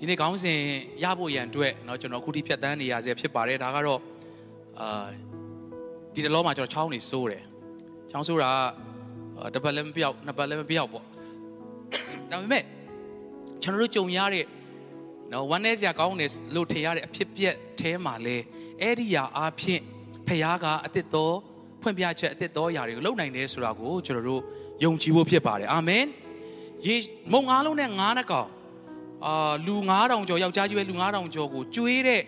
ဒီနေ့ခေါင်းစဉ်ရဖို့ရန်အတွက်เนาะကျွန်တော်အခုထိဖြတ်တန်းနေရဆဲဖြစ်ပါတယ်ဒါကတော့အာဒီတလောမှာကျွန်တော်ချောင်းနေစိုးတယ်ချောင်းစိုးတာကတစ်ပတ်လည်းမပြောက်နှစ်ပတ်လည်းမပြောက်ပေါ့ဒါပေမဲ့ကျွန်တော်တို့ကြုံရတဲ့နော်ဝမ်းနေစရာကောင်းတယ်လို့ထင်ရတဲ့အဖြစ်ပြက်အဲမှာလဲအဲ့ဒီရာအားဖြင့်ဖခင်ကအတစ်တော်ဖွင့်ပြချက်အတစ်တော်ຢာတွေကိုလုပ်နိုင်တယ်ဆိုတာကိုကျွန်တော်တို့ယုံကြည်ဖို့ဖြစ်ပါတယ်အာမင်ယေမုံငါးလုံးနဲ့ငါးနှကောင် အာလူ9000ကျော်ယောက်ျားကြီးပဲလူ9000ကျော်ကိုကျွေးတဲ့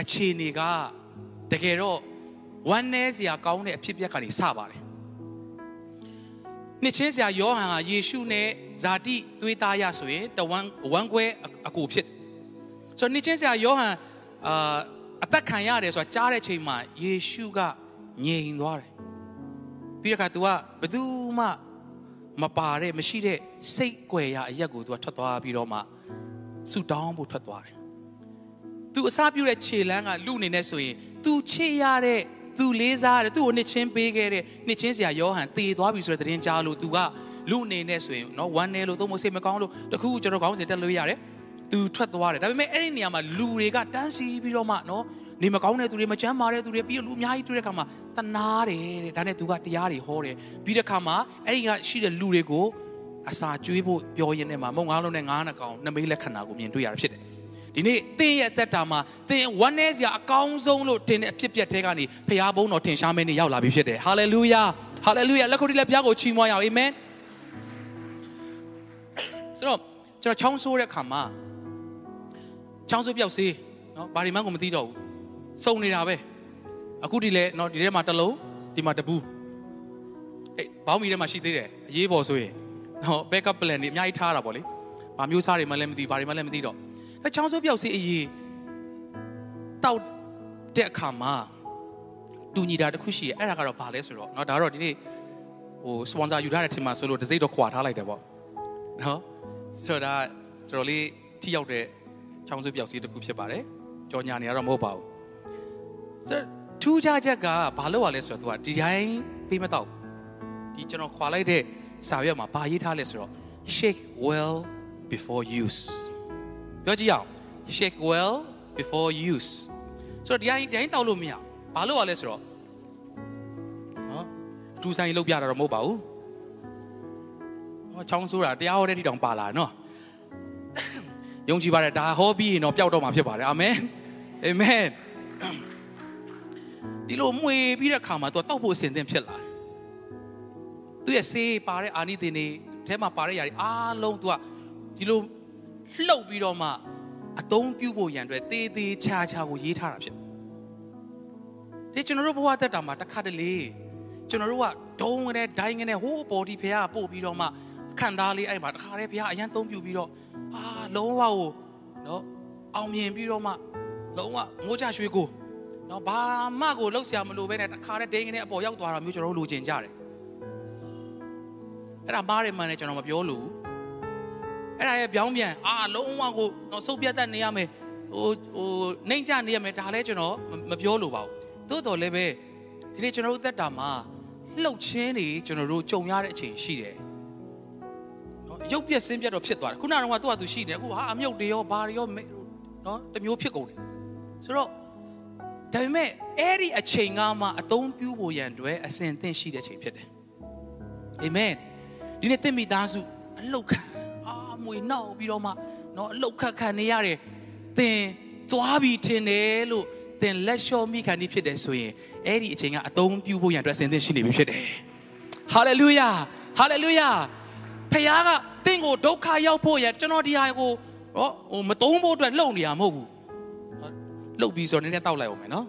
အခြေအနေကတကယ်တော့ဝမ်းနေစရာကောင်းတဲ့အဖြစ်ပြက်ကနေစပါတယ်နှစ်ချင်းစရာယောဟန်ဟာယေရှုနဲ့ဇာတိသွေးသားရဆိုရင်တဝမ်းဝမ်းခွဲအကူဖြစ်ဆိုတော့နှစ်ချင်းစရာယောဟန်အာအသက်ခံရတယ်ဆိုတာကြားတဲ့ချိန်မှာယေရှုကငြိမ်သွားတယ်ပြီးတော့က तू ကဘယ်သူမှမပါတဲ့မရှိတဲ့စိတ်ကြွယ်ရအရက်ကို तू ကထွက်သွားပြီးတော့မှ ဆူတောင်းဖို့ထွက်သွားတယ်သူအစားပြုတဲ့ခြေလမ်းကလူအနေနဲ့ဆိုရင်သူခြေရတဲ့သူလေးစားတဲ့သူ့ကိုနှစ်ချင်းပေးခဲ့တဲ့နှစ်ချင်းဆရာယောဟန်တေသွားပြီဆိုတဲ့သတင်းကြားလို့သူကလူအနေနဲ့ဆိုရင်နော်ဝမ်းနေလို့သုံးမစိတ်မကောင်းလို့တခုကျွန်တော်ကောင်းစင်တက်လို့ရတယ်သူထွက်သွားတယ်ဒါပေမဲ့အဲ့ဒီနေရာမှာလူတွေကတန်းစီပြီးတော့မှနော်နေမကောင်းတဲ့သူတွေမချမ်းမာတဲ့သူတွေပြီးတော့လူအများကြီးတွေ့တဲ့ခါမှာတနာတယ်တဲ့ဒါနဲ့သူကတရားတွေဟောတယ်ပြီးတဲ့ခါမှာအဲ့ဒီကရှိတဲ့လူတွေကို အစာကျွေးဖို့ပြောရင်းနဲ့မှာမုံငါးလုံးနဲ့ငါးနှကောင်နှမိတ်လက္ခဏာကိုမြင်တွေ့ရတာဖြစ်တယ်ဒီနေ့တင်းရဲ့အသက်တာမှာတင်းဝမ်းနည်းစရာအကောင်းဆုံးလို့တင်တဲ့အဖြစ်ပြက်တဲ့ကနေဖခင်ဘုန်းတော်ထင်ရှားမင်းနေရောက်လာပြီဖြစ်တယ်ဟာလေလုယာဟာလေလုယာလက်ခုပ်တီးလက်ဖျားကိုချီးမွမ်းရအောင်အာမင်ဆိုတော့ကျွန်တော်ချောင်းဆိုးတဲ့ခါမှာချောင်းဆိုးပြောက်စေးနော်ဘာဒီမှကိုမသိတော့ဘူးစုံနေတာပဲအခုဒီလဲနော်ဒီထဲမှာတစ်လုံးဒီမှာတပူးအေးဘောင်းမီထဲမှာရှိသေးတယ်အရေးပေါ်ဆိုရင် နော် backup plan တွေအများကြီးထားတာပေါ့လေဘာမျိုးစားတွေမှလည်းမသိဘာတွေမှလည်းမသိတော့အဲချောင်းဆိုးပြောက်စေးအရေးတောက်တဲ့အခါမှာတူညီတာတစ်ခုရှိရဲ့အဲ့ဒါကတော့ဘာလဲဆိုတော့เนาะဒါတော့ဒီနေ့ဟိုစပွန်ဆာယူထားတဲ့ထင်မှာဆိုလို့တစ်စိတ်တော့ခွာထားလိုက်တယ်ပေါ့เนาะဆိုတော့ဒါတော်တော်လေးထိရောက်တဲ့ချောင်းဆွေးပြောက်စီးတစ်ခုဖြစ်ပါတယ်ကြော်ညာနေရတော့မဟုတ်ပါဘူးဆိုတော့ထူးခြားချက်ကဘာလို့ ਆ လဲဆိုတော့ तू ကဒီတိုင်းပေးမတော့ဒီကျွန်တော်ခွာလိုက်တဲ့ စာရွက်မှာဘာရေးထားလဲဆိုတော့ shake well before use ပြောကြည့်အောင် shake well before use ဆိုတော့ဒီတိုင်းဒီတိုင်းတောက်လို့မရဘာလို့ ਆ လဲဆိုတော့နော်အထူးဆိုင်လောက်ပြတာတော့မဟုတ်ပါဘူးဟောချောင်းဆိုးတာတရားဟောတဲ့တိတောင်ပါလာနော်ယုံကြည်ပါတယ်ဒါဟောပြီးရင်တော့ပျောက်တော့မှာဖြစ်ပါတယ်အာမင်အာမင်ဒီလိုမှွေပြီးတဲ့ခါမှာသူကတောက်ဖို့အစဉ်သင့်ဖြစ်လာတယ် သူရဲ့ဆေးပါတဲ့အာနိသင်တွေထဲမှာပါတဲ့ຢာတွေအားလုံးသူကဒီလိုလှုပ်ပြီးတော့မှအသုံးပြုဖို့ရန်အတွက်တေးသေးချာချာကိုရေးထားတာဖြစ်ဒီကျွန်တော်တို့ဘဝတက်တာမှာတစ်ခါတလေကျွန်တော်တို့ကဒုံငနဲ့ဒိုင်းငနဲ့ဟိုးပေါ်ဒီဖះပို့ပြီးတော့မှခန္ဓာလေးအဲ့မှာတစ်ခါတည်းဖះအရန်သုံးပြုပြီးတော့အာလုံးဝကိုနော်အောင်မြင်ပြီးတော့မှလုံးဝငိုးချရွှေကိုနော်ဘာမှကိုလှုပ်ရှားမလို့ပဲနဲ့တစ်ခါတည်းဒိန်းကနေအပေါ်ရောက်သွားတာမျိုးကျွန်တော်တို့လိုချင်ကြတယ် အဲ့ဒါမားတယ်မှန်တယ်ကျွန်တော်မပြောလို့အဲ့ဒါရဲ့ပြောင်းပြန်အာလုံးဝကိုတော့စုပ်ပြတ်တတ်နေရမယ်ဟိုဟိုနှိမ့်ချနေရမယ်ဒါလည်းကျွန်တော်မပြောလို့ပါဘူးသို့တော်လည်းပဲဒီနေ့ကျွန်တော်တို့သက်တာမှာလှုပ်ချင်းနေကျွန်တော်တို့ကြုံရတဲ့အချိန်ရှိတယ်နော်ရုပ်ပြက်ဆင်းပြက်တော့ဖြစ်သွားတယ်ခုနကတော့သူ့ဟာသူရှိတယ်အခုဟာအမြုပ်တွေရောဘာတွေရောနော်တမျိုးဖြစ်ကုန်တယ်ဆိုတော့ဒါပေမဲ့အဲ့ဒီအချိန်ကမှအသုံးပြုဖို့ရန်အတွက်အစဉ်သင့်ရှိတဲ့အချိန်ဖြစ်တယ်အာမင် ဒီနေ့တင့်မိသားစုအလောက်ခံအာမွေနောက်ပြီးတော့မှနော်အလောက်ခက်ခံနေရတယ်သင်သွားပြီးထင်တယ်လို့သင်လက်လျှော့မိခံနေဖြစ်တယ်ဆိုရင်အဲ့ဒီအချိန်ကအသုံးပြုဖို့ရန်အတွက်ဆင်သင့်ရှိနေပြီဖြစ်တယ်ဟာလေလုယာဟာလေလုယာဖခင်ကသင်ကိုဒုက္ခရောက်ဖို့ရကျွန်တော်ဒီဟာကိုဟောမတုံးဖို့အတွက်လှုပ်နေတာမဟုတ်ဘူးလှုပ်ပြီးဆိုတော့နည်းနည်းတောက်လိုက်အောင်မယ်နော်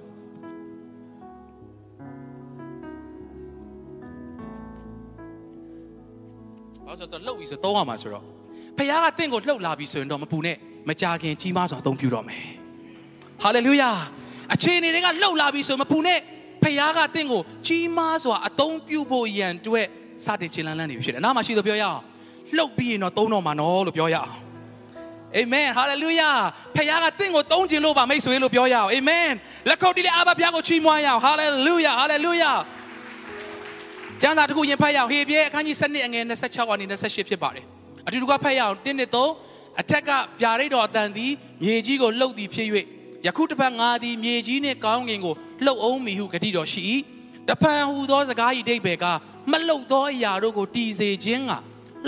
ဘာလို့ဆိုတော့လှုပ်ပြီးဆိုသုံးရမှာဆိုတော့ဖခင်ကတင့်ကိုလှုပ်လာပြီဆိုရင်တော့မပူနဲ့မကြခင်ကြီးမားစွာအသုံးပြုတော့မယ်ဟာလေလုယာအခြေအနေတွေကလှုပ်လာပြီဆိုမပူနဲ့ဖခင်ကတင့်ကိုကြီးမားစွာအသုံးပြုဖို့ရန်အတွက်စတင်ခြေလန်းလန်းနေပြီဖြစ်တယ်နားမှာရှိလို့ပြောရအောင်လှုပ်ပြီးရင်တော့သုံးတော့မှာနော်လို့ပြောရအောင်အာမင်ဟာလေလုယာဖခင်ကတင့်ကိုသုံးခြင်းလို့ပါမိတ်ဆွေလို့ပြောရအောင်အာမင်လက်ခုပ်တီးလေးအာဘဘုရားကိုချီးမွမ်းရအောင်ဟာလေလုယာဟာလေလုယာ ကျမ်းစာတစ်ခုရင်ဖတ်ရအောင်ဟေပြဲအခန်းကြီး7အငယ်26ကနေ28ဖြစ်ပါတယ်အတူတူကဖတ်ရအောင်1နဲ့3အထက်ကပြာရိတ်တော်အတန်သည်မြေကြီးကိုလှုပ်သည်ဖြစ်၍ယခုတစ်ပတ်ငါသည်မြေကြီးနှင့်ကောင်းကင်ကိုလှုပ်အောင်မီဟုဂတိတော်ရှိ၏တဖန်ဟူသောစကား၏အဓိပ္ပာယ်ကမလှုပ်သောအရာတို့ကိုတည်စေခြင်းက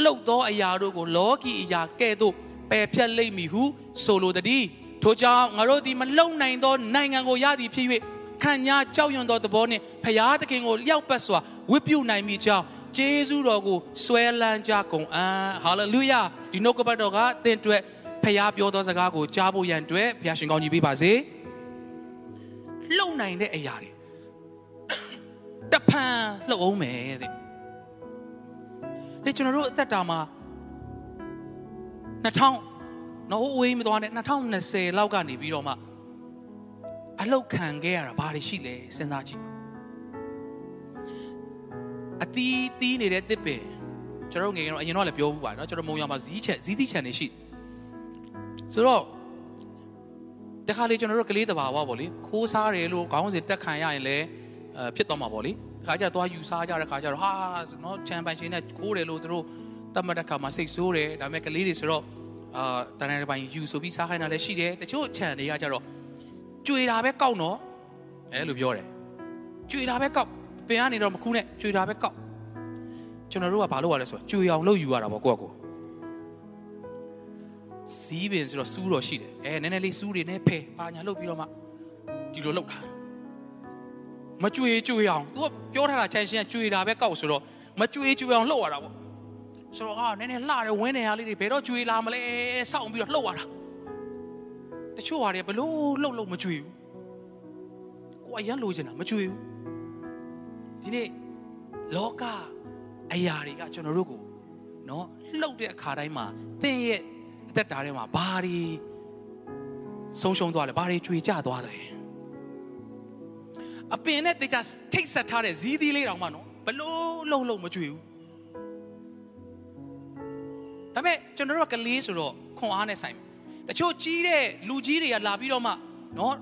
လှုပ်သောအရာတို့ကိုလောကီအရာကဲ့သို့ပယ်ဖြတ်လိမ့်မည်ဟုဆိုလိုသည်ထို့ကြောင့်ငါတို့သည်မလုံနိုင်သောနိုင်ငံကိုရသည်ဖြစ်၍ ခံညာကြောက်ရွံ့သောသဘောနှင့်ဖျားသခင်ကိုလျောက်ပတ်စွာဝတ်ပြုနိုင်မိကြောင်းဂျေဇုတော်ကိုဆွဲလန်းကြကုန်အံ့ဟာလေလုယာဒီနှုတ်ကပတ်တော်ကသင်အတွက်ဖျားပြောသောစကားကိုကြားဖို့ရန်အတွက်ဘုရားရှင်ကောင်းကြီးပေးပါစေလုံနိုင်တဲ့အရာတွေတဖန်လှုပ်အောင်မယ်တဲ့ဒီကျွန်တော်တို့အသက်တာမှာ2000နော်ဝေးမသွားနဲ့2020လောက်ကနေပြီးတော့မှ အလောက်ခံခဲ့ရတာဘာတွေရှိလဲစဉ်းစားကြည့်အတီးတီးနေတဲ့တစ်ပင်ကျွန်တော်ငယ်ငယ်တော့အရင်တော့လည်းပြောဘူးပါเนาะကျွန်တော်မုံရမှာဇီးချက်ဇီးတိချန်နေရှိဆိုတော့တခါလေကျွန်တော်တို့ကလေးတဘာဝပေါ့လေခိုးစားတယ်လို့ခေါင်းစဉ်တက်ခံရရင်လည်းအဲဖြစ်သွားမှာပေါ့လေခါကျတော့ယူစားကြတဲ့ခါကျတော့ဟာနော်ချန်ပန်ရှင်နဲ့ခိုးတယ်လို့သူတို့တတ်မှတ်တဲ့ခါမှာစိတ်ဆိုးတယ်ဒါပေမဲ့ကလေးတွေဆိုတော့အာတန်တဲ့ပိုင်းယူဆိုပြီးစားခိုင်းတာလည်းရှိတယ်တချို့ချန်တွေကကျတော့ ကြွေတာပဲကောက်တော့အဲလိုပြောတယ်ကြွေတာပဲကောက်ပင်ကနေတော့မခုနဲ့ကြွေတာပဲကောက်ကျွန်တော်တို့ကဘာလုပ်ရလဲဆိုတော့ကြွေအောင်လုပ်ယူရတာပေါ့ကိုယ့်ကိုစီးပင်ဆိုတော့စူးတော့ရှိတယ်အဲနည်းနည်းလေးစူးတွေနဲ့ဖယ်ပါညာလုပ်ပြီးတော့မှဒီလိုလုပ်တာမကြွေကြွေအောင် तू ကပြောထားတာချန်ရှင်းကြွေတာပဲကောက်ဆိုတော့မကြွေကြွေအောင်လှုပ်ရတာပေါ့ဆိုတော့ဟာနည်းနည်းလှတယ်ဝင်းနေရလေးတွေဘယ်တော့ကြွေလာမလဲစောင့်ပြီးတော့လှုပ်ရတာ တချို့ဟာတွေဘလို့လှုပ်လို့မကြွေဘူးကိုအရန်လိုချင်တာမကြွေဘူးဒီနေ့လောကအရာတွေကကျွန်တော်တို့ကိုနော်လှုပ်တဲ့အခါတိုင်းမှာသင်ရဲ့အသက်တာထဲမှာဘာတွေဆုံးရှုံးသွားလဲဘာတွေကြွေကျသွားတယ်အပင်နဲ့တေချာထိတ်ဆက်ထားတဲ့ဇီးသီးလေးတောင်မှနော်ဘလို့လှုပ်လို့မကြွေဘူးဒါပေမဲ့ကျွန်တော်တို့ကကလေးဆိုတော့ခွန်အားနဲ့ဆိုင် တချို့ကြီးတဲ့လူကြီးတွေကလာပြီးတော့မှနော်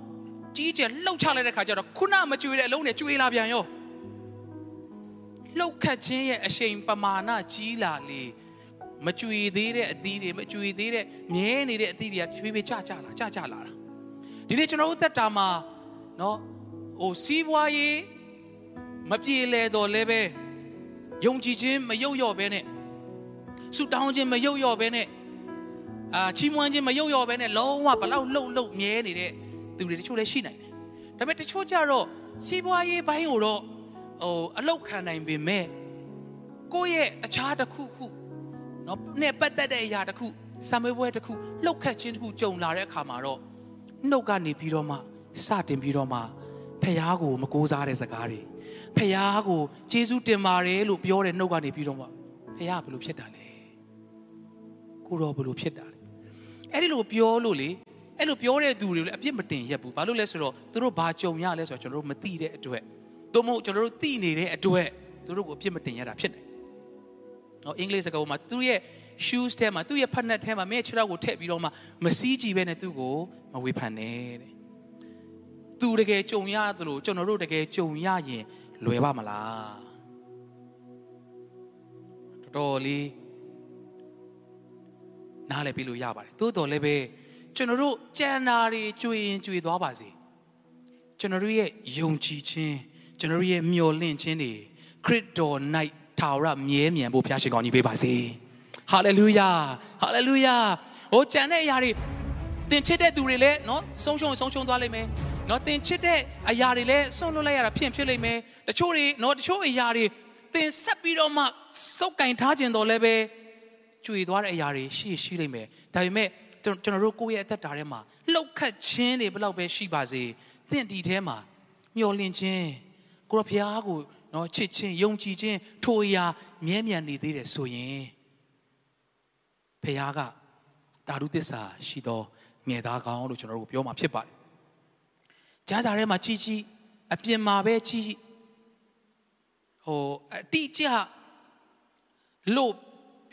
ကြီးကျယ်လှုပ်ချလိုက်တဲ့ခါကျတော့ခုနမကြွေတဲ့အလုံးနဲ့ကြွေလာပြန်ရောလှုပ်ခတ်ခြင်းရဲ့အရှိန်ပမာဏကြီးလာလေမကြွေသေးတဲ့အသီးတွေမကြွေသေးတဲ့မြဲနေတဲ့အသီးတွေကဖြည်းဖြည်းကျကျလာကျကျလာတာဒီနေ့ကျွန်တော်တို့သက်တာမှာနော်ဟိုစီးပွားရေးမပြေလဲတော့လဲပဲယုံကြည်ခြင်းမယုတ်လျော့ပဲနဲ့ဆူတောင်းခြင်းမယုတ်လျော့ပဲနဲ့ အာချီးမွမ်းခြင်းမယုတ်လျော့ပဲနဲ့လုံးဝဘလောက်လှုပ်လှုပ်မြဲနေတဲ့သူတွေတချို့လည်းရှိနိုင်တယ်ဒါပေမဲ့တချို့ကြတော့စီးပွားရေးဘိုင်းကိုတော့ဟိုအလောက်ခံနိုင်ပေမဲ့ကိုယ့်ရဲ့အခြားတစ်ခုခုနော်နဲ့ပတ်သက်တဲ့အရာတစ်ခုစံမွေးပွဲတစ်ခုလှုပ်ခတ်ခြင်းတစ်ခုကြုံလာတဲ့အခါမှာတော့နှုတ်ကနေပြီးတော့မှစတင်ပြီးတော့မှဖះကိုမကိုးစားတဲ့စကားတွေဖះကိုကျေးဇူးတင်ပါတယ်လို့ပြောတဲ့နှုတ်ကနေပြီးတော့မှဖះဘယ်လိုဖြစ်တာလဲကိုတော့ဘယ်လိုဖြစ်တာလဲ အဲ့ဒီလိုပြောလို့လေအဲ့လိုပြောတဲ့သူတွေလည်းအပြစ်မတင်ရက်ဘူးဘာလို့လဲဆိုတော့သူတို့ဘာကြုံရလဲဆိုတော့ကျွန်တော်တို့မသိတဲ့အတွက်သို့မဟုတ်ကျွန်တော်တို့သိနေတဲ့အတွက်သူတို့ကိုအပြစ်မတင်ရတာဖြစ်တယ်။ဟောအင်္ဂလိပ်စကားပေါ်မှာသူရဲ့ shoes ထဲမှာသူ့ရဲ့ဖက်နက်ထဲမှာမင်းခြေထောက်ကိုထည့်ပြီးတော့မှမစည်းကြည့်ပဲနဲ့သူ့ကိုမဝေဖန်နဲ့တဲ့။သူတကယ်ကြုံရသလိုကျွန်တော်တို့တကယ်ကြုံရရင်လွယ်ပါမလား။တော်တော်လေး နားလည်ပြီးလို့ရပါတယ်။သို့တော်လည်းပဲကျွန်တော်တို့ကြံနာတွေကြွေရင်ကြွေသွားပါစေ။ကျွန်တော်တို့ရဲ့ယုံကြည်ခြင်းကျွန်တော်ရဲ့မျှော်လင့်ခြင်းတွေခရစ်တော်၌ထာဝရမြဲမြံဖို့ဖျားရှင်ကောင်းကြီးပေးပါစေဟာလေလုယာဟာလေလုယာဟိုကြံတဲ့အရာတွေသင်ချစ်တဲ့သူတွေလည်းနော်ဆုံးရှုံးဆုံးရှုံးသွားလိမ့်မယ်နော်သင်ချစ်တဲ့အရာတွေလည်းဆုံးလွတ်လိုက်ရတာဖြစ်ဖြစ်လိမ့်မယ်တချို့တွေနော်တချို့အရာတွေသင်ဆက်ပြီးတော့မှစုပ်ကင်ထားခြင်းတော်လည်းပဲ ကျွေသွားတဲ့အရာတွေရှိရှိလိမ့်မယ်ဒါပေမဲ့ကျွန်တော်တို့ကိုယ့်ရဲ့အသက်တာထဲမှာလှုပ်ခတ်ခြင်းတွေဘယ်လောက်ပဲရှိပါစေသင်ဒီထဲမှာမျောလင့်ခြင်းကိုရဖျားကိုနော်ချစ်ချင်းယုံကြည်ခြင်းထိုအရာမြဲမြံနေသေးတယ်ဆိုရင်ဖျားကတာရုသစ္စာရှိသောငယ်သားကောင်းလို့ကျွန်တော်တို့ပြောမှာဖြစ်ပါတယ်။ကြားစာထဲမှာကြီးကြီးအပြင်မှာပဲကြီးဟိုအတိအကျလို့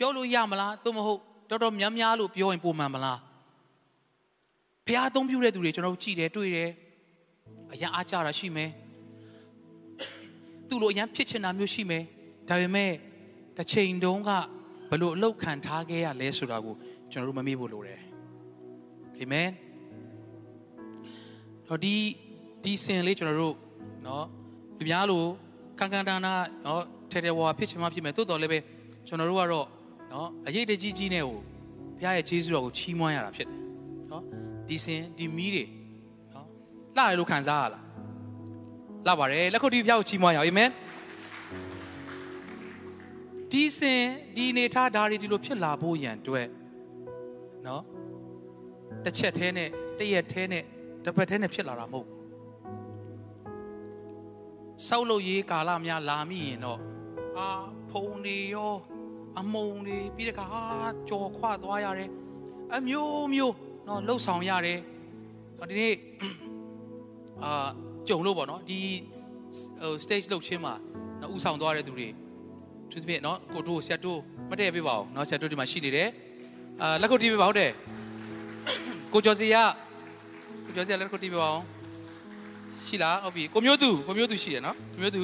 ပြောလို့ရမလားသို့မဟုတ်တော်တော်များများလို့ပြောရင်ပုံမှန်မလားဖះအသုံးပြုတဲ့သူတွေကျွန်တော်တို့ကြည်တယ်တွေ့တယ်အရင်အားကြတာရှိမယ်သူ့လိုအရန်ဖြစ်ချင်တာမျိုးရှိမယ်ဒါပေမဲ့တစ်ချိန်တုန်းက ဘလို့အလုတ်ခံထားခဲ့ရလဲဆိုတာကိုကျွန်တော်တို့မမေ့ဖို့လိုတယ်အာမင်တော့ဒီဒီစင်လေးကျွန်တော်တို့เนาะလူများလို့ကန်ကန်တာနာเนาะထဲထဲဝါဖြစ်ချင်မှဖြစ်မယ်တိုးတော်လည်းပဲကျွန်တော်တို့ကတော့ နော်အရေးတကြီးကြီးနဲ့ဟိုဘုရားရဲ့ခြေဆုတော်ကိုချီးမွမ်းရတာဖြစ်တယ်နော်ဒီစင်ဒီမီးတွေနော်လှရလို့ခံစားရလားလှပါတယ်လက်ခုပ်တီးဘုရားကိုချီးမွမ်းရအောင်အာမင်ဒီစင်ဒီနေထားဒါတွေဒီလိုဖြစ်လာဖို့ရန်အတွက်နော်တစ်ချက်သေးနဲ့တစ်ရက်သေးနဲ့တစ်ပတ်သေးနဲ့ဖြစ်လာတာမဟုတ်ဆောက်လို့ရေးကာလများလာမိရင်တော့အာဖုန်နေရော အမုံနေပြီးတခါကြော်ခွသွားရတယ်အမျိုးမျိုးเนาะလှုပ်ဆောင်ရတယ်ဒီနေ့အာကြုံလို့ပေါ့နော်ဒီဟို stage လှုပ်ချင်းမှာနော်ဥဆောင်သွားတဲ့သူတွေသူသဖြင့်နော်ကိုတို့ဆက်တို့မတည့်ပေးပါအောင်နော်ဆက်တို့ဒီမှာရှိနေတယ်အာလက်ကုတ်တီးပေးပါဟုတ်တယ်ကိုကျော်စီရကိုကျော်စီရလက်ကုတ်တီးပေးပါအောင်ရှိလားဟုတ်ပြီကိုမျိုးသူကိုမျိုးသူရှိတယ်နော်ကိုမျိုးသူ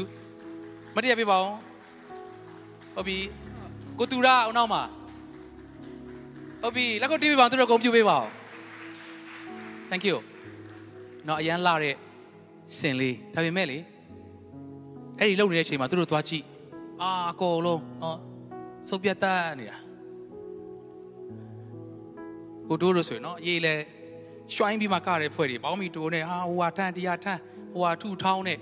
မတည့်ပေးပါအောင်ဟုတ်ပြီ ကိုတူရအောင်နောက်မှာဟုတ်ပြီလက်ကုတ်တီးပေးပါအောင်သူတို့ဂုဏ်ပြုပေးပါအောင် thank you နော်အရန်လာတဲ့စင်လေးဒါပေမဲ့လေအဲ့ဒီလုံနေတဲ့အချိန်မှာသူတို့သွားကြည့်အာအကုန်လုံးနော်စုပ်ပြတ်တတ်နေတာဟိုတိုးလို့ဆိုရင်နော်ရေးလဲရွှိုင်းပြီးမှကတဲ့ဖွဲ့တွေပေါင်းပြီးတိုးနေဟာဟိုဟာထန်တရားထန်ဟိုဟာထုထောင်းနဲ့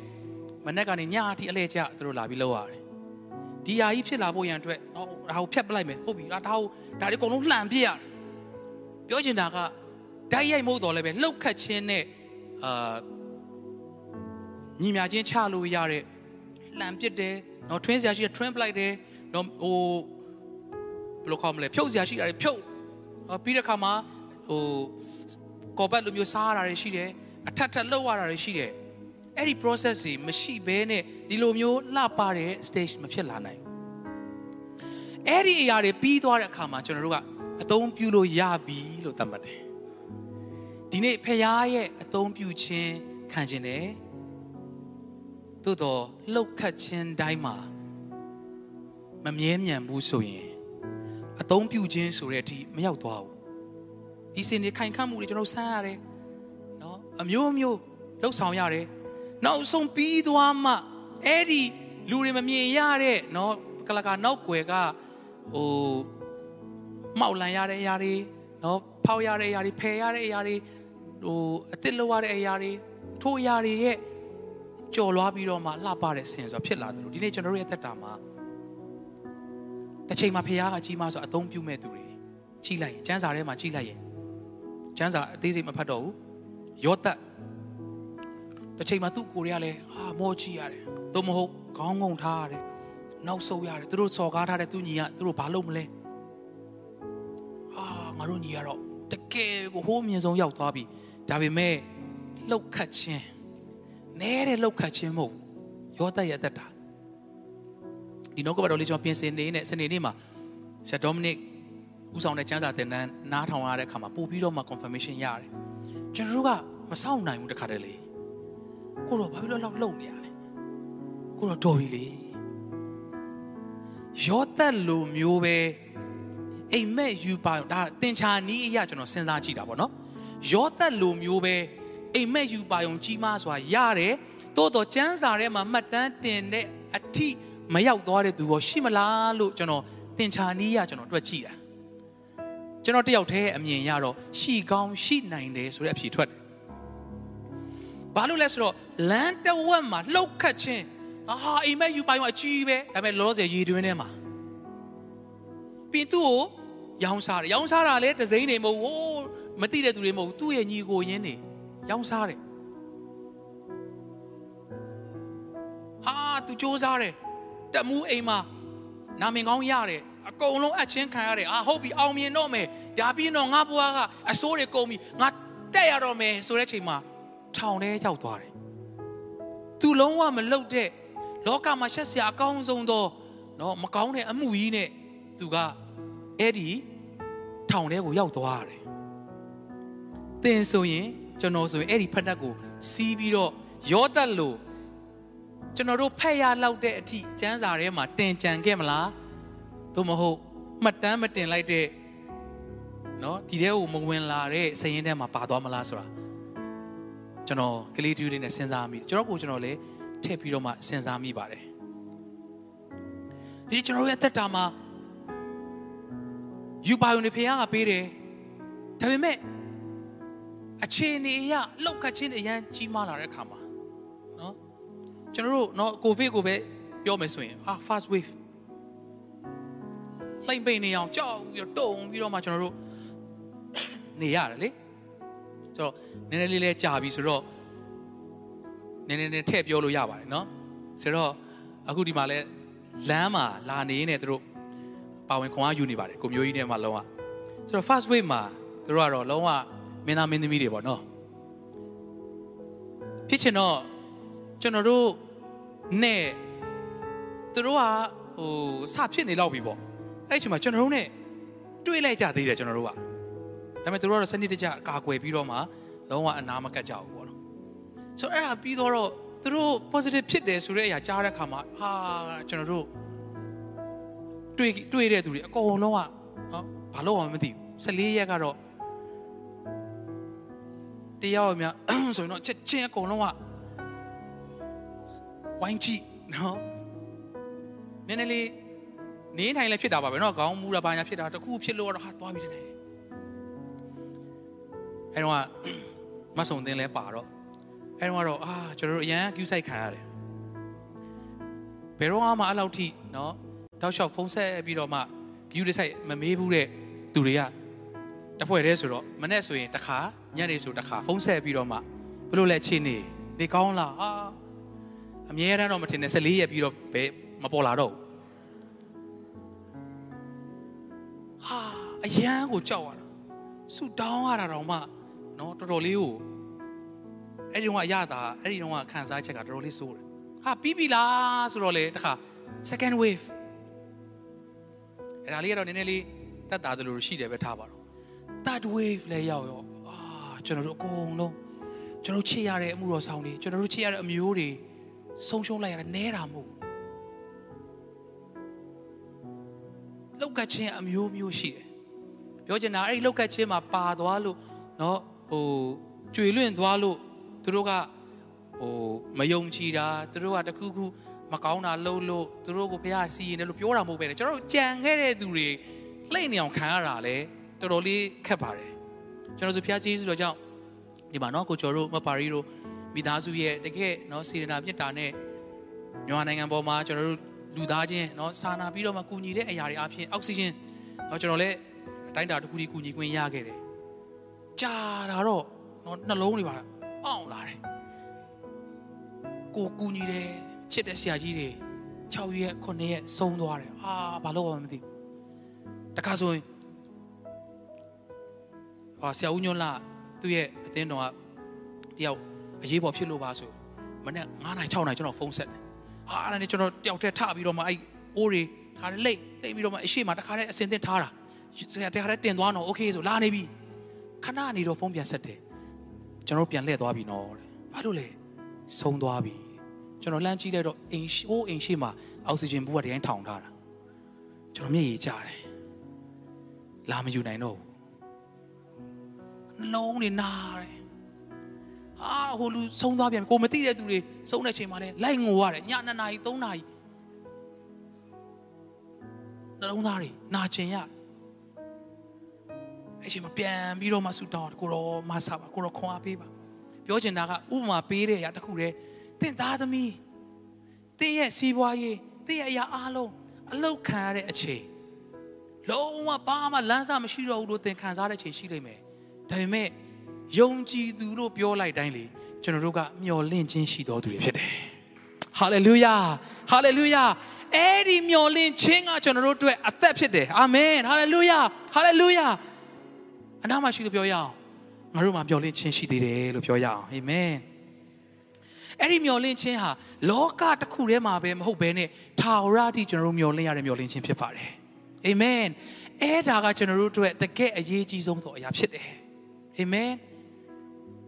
မနေ့ကနေညအထိအလဲကျသူတို့လာပြီးလောက်ရတယ် ဒီဟာကြီးဖြစ်လာဖို့ရန်အတွက်နော်ဒါကိုဖြတ်ပလိုက်မယ်ဟုတ်ပြီဒါဒါကိုဒါတွေအကုန်လုံးလှန်ပြရတယ်ပြောချင်တာကဓာတ်ရိုက်မဟုတ်တော့လည်းပဲလှုပ်ခတ်ခြင်းနဲ့အာညီမြချင်းချလို့ရတဲ့လှန်ပစ်တယ်နော်ထွင်းစရာရှိတဲ့ထွင်းပလိုက်တယ်နော်ဟိုဘယ်လိုခေါ်မလဲဖြုတ်စရာရှိတာတွေဖြုတ်နော်ပြီးတဲ့ခါမှာဟိုကော်ပတ်လိုမျိုးစားရတာတွေရှိတယ်အထက်ထက်လှုပ်ရတာတွေရှိတယ် အဲ့ဒီ process တွေမရှိဘဲနဲ့ဒီလိုမျိုးလှပတဲ့ stage မဖြစ်လာနိုင်အဲ့ဒီအရာတွေပြီးသွားတဲ့အခါမှာကျွန်တော်တို့ကအသုံးပြုလို့ရပြီလို့သတ်မှတ်တယ်ဒီနေ့ဖခင်ရဲ့အသုံးပြုခြင်းခံခြင်းတယ်သို့တော့လှုပ်ခတ်ခြင်းတိုင်းမှာမမြဲမြံဘူးဆိုရင်အသုံးပြုခြင်းဆိုတဲ့အထိမရောက်သွားဘူးဒီစင်တွေခိုင်ခန့်မှုတွေကျွန်တော်ဆန်းရတယ်နော်အမျိုးမျိုးလှုပ်ဆောင်ရတယ် နောက်ဆုံးပြီးသွားမှအဲ့ဒီလူတွေမမြင်ရတဲ့နော်ကလကာနောက်ွယ်ကဟိုမှောက်လန်ရတဲ့အရာတွေနော်ဖောက်ရတဲ့အရာတွေဖယ်ရတဲ့အရာတွေဟိုအစ်စ်လောက်ရတဲ့အရာတွေထိုးအရာတွေရဲ့ကြော်လွားပြီးတော့မှလှပတဲ့ဆင်ဆိုတာဖြစ်လာတယ်လို့ဒီနေ့ကျွန်တော်တို့ရဲ့အသက်တာမှာတစ်ချိန်မှာဖခင်ကကြီးမဆိုအသုံးပြုမဲ့သူတွေကြီးလိုက်ရင်ကျမ်းစာထဲမှာကြီးလိုက်ရင်ကျမ်းစာအသေးစိတ်မဖတ်တော့ဘူးယောသတ် တစ်ချိန်မှာသူ့ကိုယ်တွေကလည်းဟာမောကြီးရတယ်သို့မဟုတ်ခေါင်းငုံထားရတယ်နောက်ဆုပ်ရတယ်သူတို့စော်ကားထားတဲ့သူညီကသူတို့ဘာလုပ်မလဲအာငါတို့ညီကတော့တကယ်ကိုဟိုးမြင်ဆုံးရောက်သွားပြီဒါပေမဲ့လှုပ်ခတ်ခြင်းနဲတဲ့လှုပ်ခတ်ခြင်းမဟုတ်ယောသတ်ရဲ့အသက်တာဒီနောက်ကဘတော်လေးကျွန်တော်ပြင်ဆင်နေနဲ့စနေနေ့မှာဆရာဒေါမနစ်ဦးဆောင်တဲ့ကျမ်းစာသင်တန်းနားထောင်ရတဲ့အခါမှာပို့ပြီးတော့မှ confirmation ရတယ်ကျွန်တော်တို့ကမစောင့်နိုင်ဘူးတခါတည်းလေ ကိုတော့ဘာဖြစ်လို့လောက်လုံနေရလဲကိုတော့တော်ပြီလေယောသက်လိုမျိုးပဲအိမ်မက်ယူပါဒါတင်ချာနီးအရာကျွန်တော်စဉ်းစားကြည့်တာပေါ့နော်ယောသက်လိုမျိုးပဲအိမ်မက်ယူပါယုံကြီးမားစွာရတယ်တိုးတော့ကျမ်းစာထဲမှာမှတ်တမ်းတင်တဲ့အထိမရောက်သွားတဲ့သူရောရှိမလားလို့ကျွန်တော်သင်္ချာနီးရကျွန်တော်တွက်ကြည့်တာကျွန်တော်တယောက်တည်းအမြင်ရတော့ရှိကောင်းရှိနိုင်တယ်ဆိုတဲ့အဖြေထွက်တယ် ဘာလို့လဲဆိုတော့လမ်းတဝက်မှာလှုပ်ခတ်ခြင်းအာအိမ်မက်ယူပိုင်မှာအကြီးပဲဒါပေမဲ့လောလောဆယ်ရေတွင်းထဲမှာပြီးသူ့ကိုရောင်းစားတယ်ရောင်းစားတာလေဒဇိန်းနေမဟုတ်ဘူးမသိတဲ့သူတွေမဟုတ်ဘူးသူ့ရဲ့ညီကိုရင်းနေရောင်းစားတယ်ဟာ तू စ조사တယ်တက်မှုအိမ်မှာနာမည်ကောင်းရတယ်အကုန်လုံးအချင်းခံရတယ်အာဟုတ်ပြီအောင်မြင်တော့မယ်ဒါပြီးတော့ငါဘွားကအစိုးတွေကုန်ပြီငါတက်ရတော့မယ်ဆိုတဲ့ချိန်မှာ ထောင်ထဲရောက်သွားတယ်သူလုံးဝမလုတ်တဲ့လောကမှာရှက်စရာအကောင်းဆုံးသောနော်မကောင်းတဲ့အမှုကြီးနဲ့သူကအဲ့ဒီထောင်ထဲကိုရောက်သွားတယ်တင်ဆိုရင်ကျွန်တော်ဆိုရင်အဲ့ဒီဖက်နှက်ကိုစီးပြီးတော့ရောတက်လို့ကျွန်တော်တို့ဖက်ရလောက်တဲ့အထိကျမ်းစာထဲမှာတင်ကြံခဲ့မလားသို့မဟုတ်မှတ်တမ်းမတင်လိုက်တဲ့နော်ဒီထဲကိုမဝင်လာတဲ့စရင်ထဲမှာပါသွားမလားဆိုတာ ကျွန်တော်ကလေးတူလေးနဲ့စဉ်းစားမိကျွန်တော်ကိုကျွန်တော်လည်းထည့်ပြီးတော့မှစဉ်းစားမိပါတယ်ဒီကျွန်တော်ရဲ့အသက်တာမှာယူပါယုန်နေဖခင်ကပေးတယ်ဒါပေမဲ့အခြေအနေအရလောက်ကချင်းအရန်ကြီးမားလာတဲ့အခါမှာနော်ကျွန်တော်တို့နော်ကိုဗစ်ကိုပဲပြောမယ်ဆိုရင်ဟာ fast wave လှိမ့်ပိန်နေအောင်ကြောက်ပြီးတော့တုံပြီးတော့မှကျွန်တော်တို့နေရတယ်လေ ဆိုတော့နည်းနည်းလေးလေးကြာပြီဆိုတော့နည်းနည်းနည်းထည့်ပြောလို့ရပါတယ်နော်ဆိုတော့အခုဒီမှာလဲလမ်းမှာလာနေနေသူတို့ပါဝင်ခွန်အားယူနေပါတယ်ကိုမျိုးကြီးနဲ့မှလုံးဝဆိုတော့ fast wave မှာသူတို့ကတော့လုံးဝမင်းသားမင်းသမီးတွေပေါ့နော်ဖြစ်ချင်တော့ကျွန်တော်တို့နဲ့သူတို့ကဟိုစဖြစ်နေလောက်ပြီပေါ့အဲ့ချိန်မှာကျွန်တော်တို့ ਨੇ တွေ့လိုက်ကြသေးတယ်ကျွန်တော်တို့က ဒါပေမဲ့သူတို့ကတော့စနစ်တကျအကာအကွယ်ပြီးတော့မှလုံးဝအနာမကတ်ကြဘူးပေါ့နော်ဆိုတော့အဲ့ဒါပြီးတော့သူတို့ positive ဖြစ်တယ်ဆိုတဲ့အရာကြားတဲ့အခါမှာဟာကျွန်တော်တို့တွေ့တွေ့တဲ့သူတွေအကုန်လုံးကနော်ဘာလို့မှမသိဘူး14ရက်ကတော့တယောက်မြဆိုရင်တော့ချက်ချင်းအကုန်လုံးကဝိုင်းကြည့်နော်နည်းနည်းလေးနေထိုင်လည်းဖြစ်တာပါပဲနော်ခေါင်းမူတာဘာညာဖြစ်တာတခုဖြစ်လို့တော့ဟာသွားပြီတဲ့ အဲတော့မဆုံတင်လဲပါတော့အဲတော့ကတော့အာကျွန်တော်တို့အရန်ကျူးဆိုင်ခံရတယ်ဘယ်တော့မှအဲ့လောက်ထိเนาะတောက်လျှောက်ဖုန်းဆက်ပြီးတော့မှကျူးဆိုင်မမေးဘူးတဲ့သူတွေကတဖွဲ့တည်းဆိုတော့မနေ့ဆိုရင်တစ်ခါညနေဆိုတစ်ခါဖုန်းဆက်ပြီးတော့မှဘလို့လဲချင်းနေနေကောင်းလားအာအမြဲတမ်းတော့မထင်နဲ့14ရက်ပြီးတော့ဘယ်မပေါ်လာတော့ဘူးဟာအရန်ကိုကြောက်ရတာဆူတောင်းရတာတော့မှ เนาะတော်တော်လေးကိုအဲ့ဒီတော့အရတာအဲ့ဒီတော့ခံစားချက်ကတော်တော်လေးစိုးတယ်ဟာပြီးပြီလားဆိုတော့လေတခါ second wave အဲ့ဒါလေးကတော့နည်းနည်းလေးတက်တာတယ်လို့ရှိတယ်ပဲထားပါတော့ third wave လဲရောက်ရောအာကျွန်တော်တို့အကုန်လုံးကျွန်တော်ချစ်ရတဲ့အမှုတော်ဆောင်တွေကျွန်တော်တို့ချစ်ရတဲ့အမျိုးတွေဆုံးရှုံးလိုက်ရတာနဲတာမဟုတ်လောက်ကချင်းအမျိုးမျိုးရှိတယ်ပြောချင်တာအဲ့ဒီလောက်ကချင်းမှာပါသွားလို့เนาะ ဟိုကျွေလွင့်သွားလို့သူတို့ကဟိုမယုံကြည်တာသူတို့ကတခုခုမကောင်းတာလုပ်လို့သူတို့ကိုဘုရားစီရင်တယ်လို့ပြောတာမဟုတ်ပဲကျွန်တော်တို့ကြံခဲ့တဲ့သူတွေလှိမ့်နေအောင်ခံရတာလေတော်တော်လေးခက်ပါတယ်ကျွန်တော်ဆိုဘုရားကျေးဇူးတော်ကြောင့်ဒီမှာเนาะကိုကျော်တို့မပါရီတို့မိသားစုရဲ့တကယ်เนาะစေတနာမြတ်တာနဲ့မြန်မာနိုင်ငံပေါ်မှာကျွန်တော်တို့လူသားချင်းเนาะစာနာပြီးတော့မှကူညီတဲ့အရာတွေအပြင်အောက်ဆီဂျင်เนาะကျွန်တော်လည်းအတိုင်းတာတစ်ခုကြီးကူညီခွင့်ရခဲ့တယ် ကြာတာတော့เนาะနှလုံးတွေပါအောင်လာတယ်ကိုကူညီတယ်ချစ်တဲ့ဆရာကြီးတွေ6ရက်9ရက်ဆုံးသွားတယ်အာဘာလို့မှမသိတခါဆိုရင်ဟာဆရာဦးညွန့်လာသူ့ရဲ့အတင်းတော်ကတယောက်အရေးပေါ်ဖြစ်လို့ပါဆိုမနေ့9နိုင်6နိုင်ကျွန်တော်ဖုန်းဆက်တယ်ဟာအဲ့ဒါနဲ့ကျွန်တော်တယောက်တည်းထပြီးတော့မှအဲ့အိုးတွေတခါတည်းလိတ်လိတ်ပြီးတော့မှအရှိမတခါတည်းအစင်သင့်ထားတာဆရာတခါတည်းတင်သွားတော့โอเคဆိုလာနေပြီ ခဏနေတော့ဖုန်းပြန်ဆက်တယ်ကျွန်တော်ပြန်လှည့်သွားပြီနော်တဲ့ဘာလို့လဲဆုံးသွားပြီကျွန်တော်လှမ်းကြည့်လိုက်တော့အိမ်ဟိုးအိမ်ရှိမှာအောက်ဆီဂျင်ဘူးကတည်းကထောင်ထားတာကျွန်တော်မျက်ရည်ကျတယ်လာမယူနိုင်တော့ဘူးနှလုံးတွေနာတယ်အာဟိုလူဆုံးသွားပြန်ကိုမသိတဲ့သူတွေဆုံးတဲ့ချိန်မှာလဲလိုက်ငိုရတယ်ည2နာရီ3နာရီနှလုံးသားတွေနာကျင်ရ အဲ့ချိန်မှာပြန်ပြီးတော့မှဆူတောင်းကိုရောမဆာပါကိုရောခွန်အားပေးပါပြောချင်တာကဥပမာပေးတဲ့အရာတစ်ခုတည်းတင့်သားသမီးတင်းရဲ့စီးပွားရေးတင်းရဲ့အရာအားလုံးအလောက်ခံရတဲ့အချိန်လုံးဝဘာမှလမ်းစာမရှိတော့ဘူးလို့သင်ခံစားတဲ့ချိန်ရှိလိမ့်မယ်ဒါပေမဲ့ယုံကြည်သူလို့ပြောလိုက်တိုင်းလေကျွန်တော်တို့ကမျှော်လင့်ခြင်းရှိတော်သူတွေဖြစ်တယ်ဟာလေလုယာဟာလေလုယာအဲ့ဒီမျှော်လင့်ခြင်းကကျွန်တော်တို့အတွက်အသက်ဖြစ်တယ်အာမင်ဟာလေလုယာဟာလေလုယာ အနာမရှိလို့ပြောရအောင်ငါတို့မှာမျှော်လင့်ခြင်းရှိသေးတယ်လို့ပြောရအောင်အာမင်အဲ့ဒီမျော်လင့်ခြင်းဟာလောကတစ်ခုထဲမှာပဲမဟုတ်ဘဲနဲ့ထာဝရအထိကျွန်တော်တို့မျော်လင့်ရတဲ့မျော်လင့်ခြင်းဖြစ်ပါတယ်အာမင်အဲ့ဒါကကျွန်တော်တို့အတွက်တကယ်အရေးကြီးဆုံးသောအရာဖြစ်တယ်အာမင်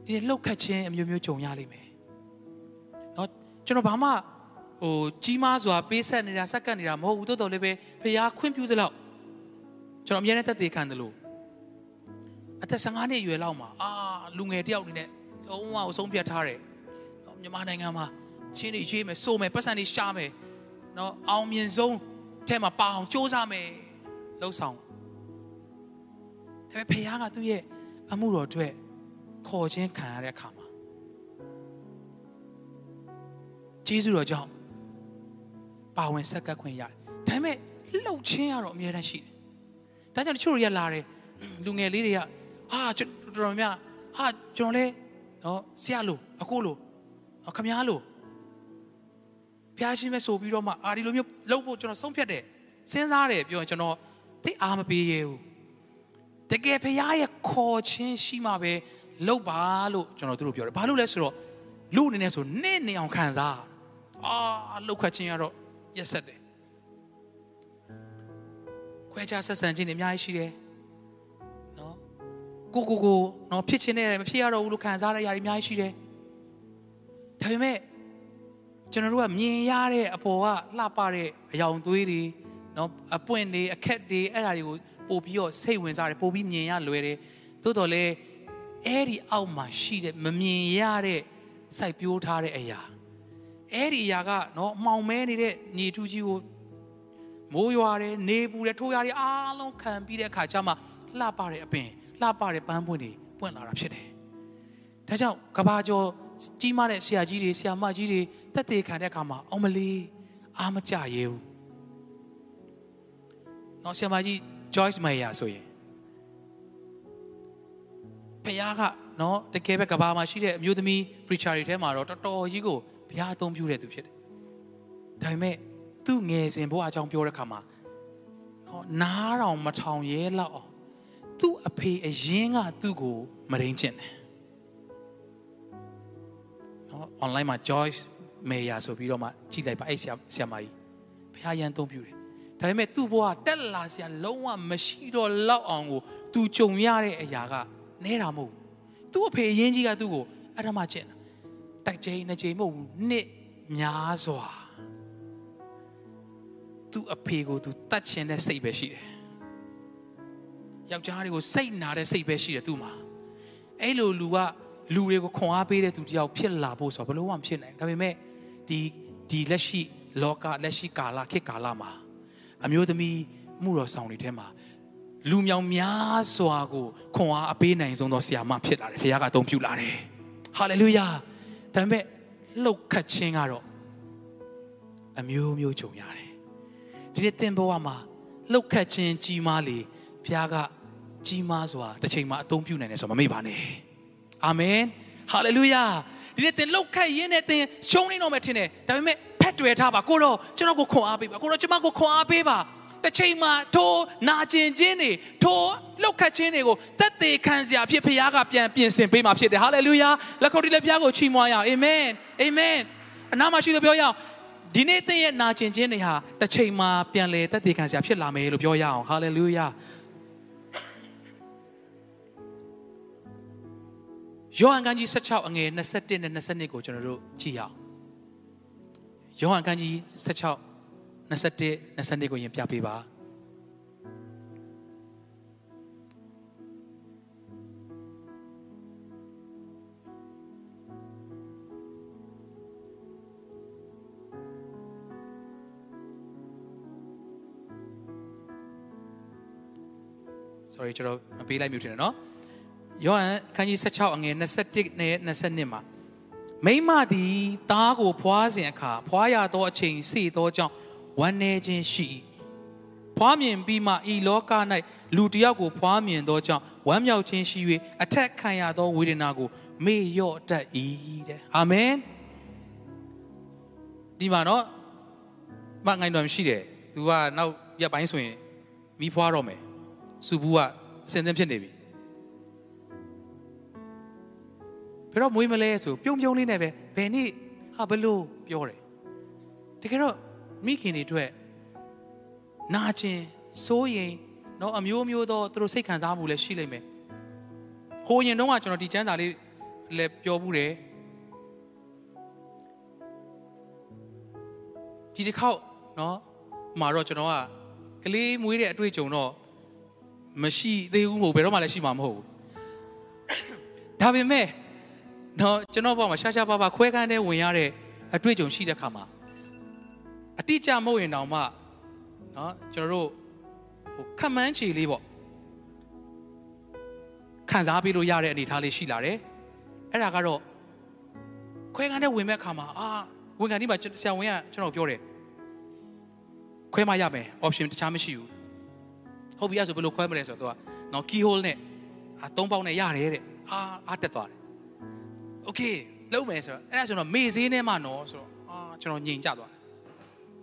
ဒီလှုပ်ခတ်ခြင်းအမျိုးမျိုးကြုံရလိမ့်မယ်เนาะကျွန်တော်ဘာမှဟိုကြီးမားစွာပေးဆက်နေတာစက္ကန့်နေတာမဟုတ်ဘူးတိုးတော်လည်းပဲဖခင်ခွင့်ပြုသလောက် ကျွန်တော်အများနဲ့တက်သေးခံတယ်လို့ အသက်15နှစ်အရွယ်လောက်မှာအာလူငယ်တယောက်အနေနဲ့လုံးဝဆုံးဖြတ်ထားတယ်မြန်မာနိုင်ငံမှာချင်းတွေရေးမယ်စိုးမယ်ပတ်စံတွေရှာမယ်နော်အောင်မြင်ဆုံးထဲမှာပါအောင်စူးစမ်းမယ်လှုပ်ဆောင်ဒါပေမဲ့ဖခင်ကသူ့ရဲ့အမှုတော်အတွက်ခေါ်ခြင်းခံရတဲ့အခါမှာဂျေဇုတော်ကြောင့်ပါဝင်ဆက်ကပ်ခွင့်ရတယ်ဒါပေမဲ့လှုပ်ခြင်းကတော့အများတန်းရှိတယ်ဒါကြောင့်တချို့တွေကလာတယ်လူငယ်လေးတွေက ဟာကျွန်တော်များဟာကျွန်တော်လဲနော်ဆရာလို့အကိုလို့ခမားလို့ဖျားရှင်းမဲ့ဆိုပြီးတော့မှအာဒီလိုမျိုးလှုပ်ဖို့ကျွန်တော်ဆုံးဖြတ်တယ်စဉ်းစားတယ်ပြောရင်ကျွန်တော်သိအားမပေးရဘူးတကယ်ဖရားရဲ့ခေါ်ခြင်းရှိမှပဲလှုပ်ပါလို့ကျွန်တော်တို့ပြောတယ်ဘာလို့လဲဆိုတော့လူအနေနဲ့ဆိုနေ့နေအောင်ခံစားအာလှုပ်ခတ်ခြင်းကတော့ရက်ဆက်တယ်ခွဲခြားဆက်ဆံခြင်းတွေအများကြီးရှိတယ်နော် ကိုကိုကိုနော်ဖြစ်ခြင်းနဲ့မဖြစ်ရတော့ဘူးလို့ခံစားရတဲ့အရာတွေအများကြီးရှိတယ်ဒါပေမဲ့ကျွန်တော်တို့ကမြင်ရတဲ့အပေါ်ကလှပတဲ့အယောင်သွေးတွေနော်အပွင့်တွေအခက်တွေအဲ့ဒါတွေကိုပို့ပြီးတော့စိတ်ဝင်စားတယ်ပို့ပြီးမြင်ရလွယ်တယ်သို့တော်လည်းအဲ့ဒီအောက်မှာရှိတဲ့မမြင်ရတဲ့စိုက်ပျိုးထားတဲ့အရာအဲ့ဒီအရာကနော်မှောင်မဲနေတဲ့ညီထူးကြီးကိုမိုးရွာတယ်နေပူတယ်ထိုးရတယ်အားလုံးခံပြီးတဲ့အခါကျမှလှပတဲ့အပင် လှပတဲ့ပန်းပွင့်တွေပွင့်လာတာဖြစ်တယ်ဒါကြောင့်ကဘာကျော်ကြီးမားတဲ့ဆရာကြီးတွေဆရာမကြီးတွေတက်သေးခံတဲ့အခါမှာအောင်မလေးအားမကြရဲဘူး။နော်ဆရာမကြီး Joyce Meyer ဆိုရင်ဖခင်ကနော်တကယ်ပဲကဘာမှာရှိတဲ့အမျိုးသမီး preacher တွေထဲမှာတော့တော်တော်ကြီးကိုဘုရားအသုံးပြုတဲ့သူဖြစ်တယ်။ဒါပေမဲ့သူ့ငယ်စဉ်ဘဝအကြောင်းပြောတဲ့အခါမှာနော်နားတော်မထောင်ရဲလောက်အောင် သူ့အဖေအရင်ကသူ့ကိုမရင်းချင်တယ်နော် online မှာ Joyce Meyer ဆိုပြီးတော့မှကြည့်လိုက်ပါအဲ့ဆရာဆရာမကြီးဘုရားရန်သုံးပြုတယ်ဒါပေမဲ့သူ့ဘဝတက်လာစရာလုံးဝမရှိတော့လောက်အောင်ကိုသူကြုံရတဲ့အရာကနဲတာမဟုတ်ဘူးသူ့အဖေအရင်ကြီးကသူ့ကိုအဲ့ဒါမှကျင့်တာတိုက်ချိန်နှစ်ချိန်မဟုတ်ဘူးနှစ်များစွာသူ့အဖေကိုသူတတ်ချင်တဲ့စိတ်ပဲရှိတယ် ယောက်ျားတွေကိုစိတ်နာတဲ့စိတ်ပဲရှိတယ်သူ့မှာအဲ့လိုလူကလူတွေကိုခွန်အားပေးတဲ့သူတယောက်ဖြစ်လာဖို့ဆိုတော့ဘလို့မှမဖြစ်နိုင်ဒါပေမဲ့ဒီဒီလက်ရှိလောကလက်ရှိကာလခေတ်ကာလမှာအမျိုးသမီးမှုတော်ဆောင်တွေထဲမှာလူမြောင်များစွာကိုခွန်အားအပေးနိုင်ဆုံးသောဆရာမဖြစ်လာတယ်။ဘုရားကအသုံးပြုလာတယ်။ဟာလေလုယာ။ဒါပေမဲ့လှုပ်ခတ်ခြင်းကတော့အမျိုးမျိုးကြုံရတယ်။ဒီနေ့သင်ဘဝမှာလှုပ်ခတ်ခြင်းကြီးမားလေဘုရားက ကြီးမားစွာတစ်ချိန်မှာအသုံးပြုနိုင်တယ်ဆိုမမေ့ပါနဲ့။အာမင်။ဟာလေလုယာ။ဒီနေ့သင်လှုပ်ခတ်ရင်းနဲ့သင်ရှုံးနေတော့မှထင်တယ်။ဒါပေမဲ့ဖက်တွယ်ထားပါကိုတော့ကျွန်တော်ကိုခွန်အားပေးပါကိုတော့ကျွန်မကိုခွန်အားပေးပါတစ်ချိန်မှာထိုနာကျင်ခြင်းတွေထိုလှုပ်ခတ်ခြင်းတွေကိုသက်သေခံစရာဖြစ်ဖခင်ကပြန်ပြင်ဆင်ပေးမှာဖြစ်တယ်ဟာလေလုယာလက်ခုပ်တီးလက်ဖျားကိုချီးမွမ်းရအောင်အာမင်အာမင်အနာမရှိလို့ပြောရအောင်ဒီနေ့သင်ရဲ့နာကျင်ခြင်းတွေဟာတစ်ချိန်မှာပြန်လေသက်သေခံစရာဖြစ်လာမယ်လို့ပြောရအောင်ဟာလေလုယာ ယောဟန်ခန်းကြီး16အငယ်21နဲ့22ကိုကျွန်တော်တို့ကြည့်ရအောင်ယောဟန်ခန်းကြီး16 21 22ကိုရင်ပြပေးပါ။ sorry ကျွန်တော်မပေးလိုက်မျိုးထင်တယ်နော်။ ယောဟန်ခန်းကြီး16အငယ်21နဲ့22မှာမိမသည်သားကိုဖွားစဉ်အခါဖွားရသောအချိန်စေသောကြောင့်ဝမ်းနည်းခြင်းရှိ၏ဖွားမြင်ပြီးမှဤလောက၌လူတစ်ယောက်ကိုဖွားမြင်သောကြောင့်ဝမ်းမြောက်ခြင်းရှိ၍အထက်ခံရသောဝေဒနာကို မေ့လျော့တတ်၏တဲ့အာမင်ဒီမှာနော်မငိုင်းတော်ရှိတယ်သူကနောက်ရက်ပိုင်းဆိုရင်မိဖွားတော့မယ်စူဘူးကအစင်သင်းဖြစ်နေပြီ ယ်တော့မွေးမလဲဆိုပြုံးပြုံးလေးနဲ့ပဲဘယ်နေ့ဟာဘလို့ပြောတယ်တကယ်တော့မိခင်တွေအတွက်နာကျင်စိုးရင်တော့အမျိုးမျိုးသောသူတို့စိတ်ခံစားမှုလည်းရှိလိမ့်မယ်ဟိုရင်တော့ကကျွန်တော်ဒီကျမ်းစာလေးလည်းပြောဘူးတယ်ဒီတစ်ခေါက်เนาะမှာတော့ကျွန်တော်ကကလေးမွေးတဲ့အတွေ့အကြုံတော့ မရှိသေးဘူးမဟုတ်ဘယ်တော့မှလည်းရှိမှာမဟုတ်ဘူးဒါပေမဲ့ နော်ကျွန်တော်ဘောမှာရှာရှာပါပါခွဲကန်းတဲ့ဝင်ရတဲ့အတွေ့အကြုံရှိတဲ့ခါမှာအတိအကျမဟုတ်ရင်တောင်မှနော်ကျွန်တော်တို့ဟိုခက်မှန်းချေလေးပေါ့ခံစားပေးလို့ရတဲ့အနေအထားလေးရှိလာတယ်အဲ့ဒါကတော့ခွဲကန်းတဲ့ဝင်မဲ့ခါမှာအာဝင်ကန်ဒီမှာဆရာဝန်ကကျွန်တော်ပြောတယ်ခွဲမရမယ် option တခြားမရှိဘူးဟုတ်ပြီအဲ့ဆိုဘယ်လိုခွဲမလဲဆိုတော့သူကနော် key hole နဲ့အာသုံးပေါက်နဲ့ရတယ်တဲ့အာအားတက်သွားတယ် okay လုံးမယ်ဆိုတော့အဲ့ဒါဆိုတော့မေဈေးနဲ့မှနော်ဆိုတော့အာကျွန်တော်ညင်ကြသွားတယ်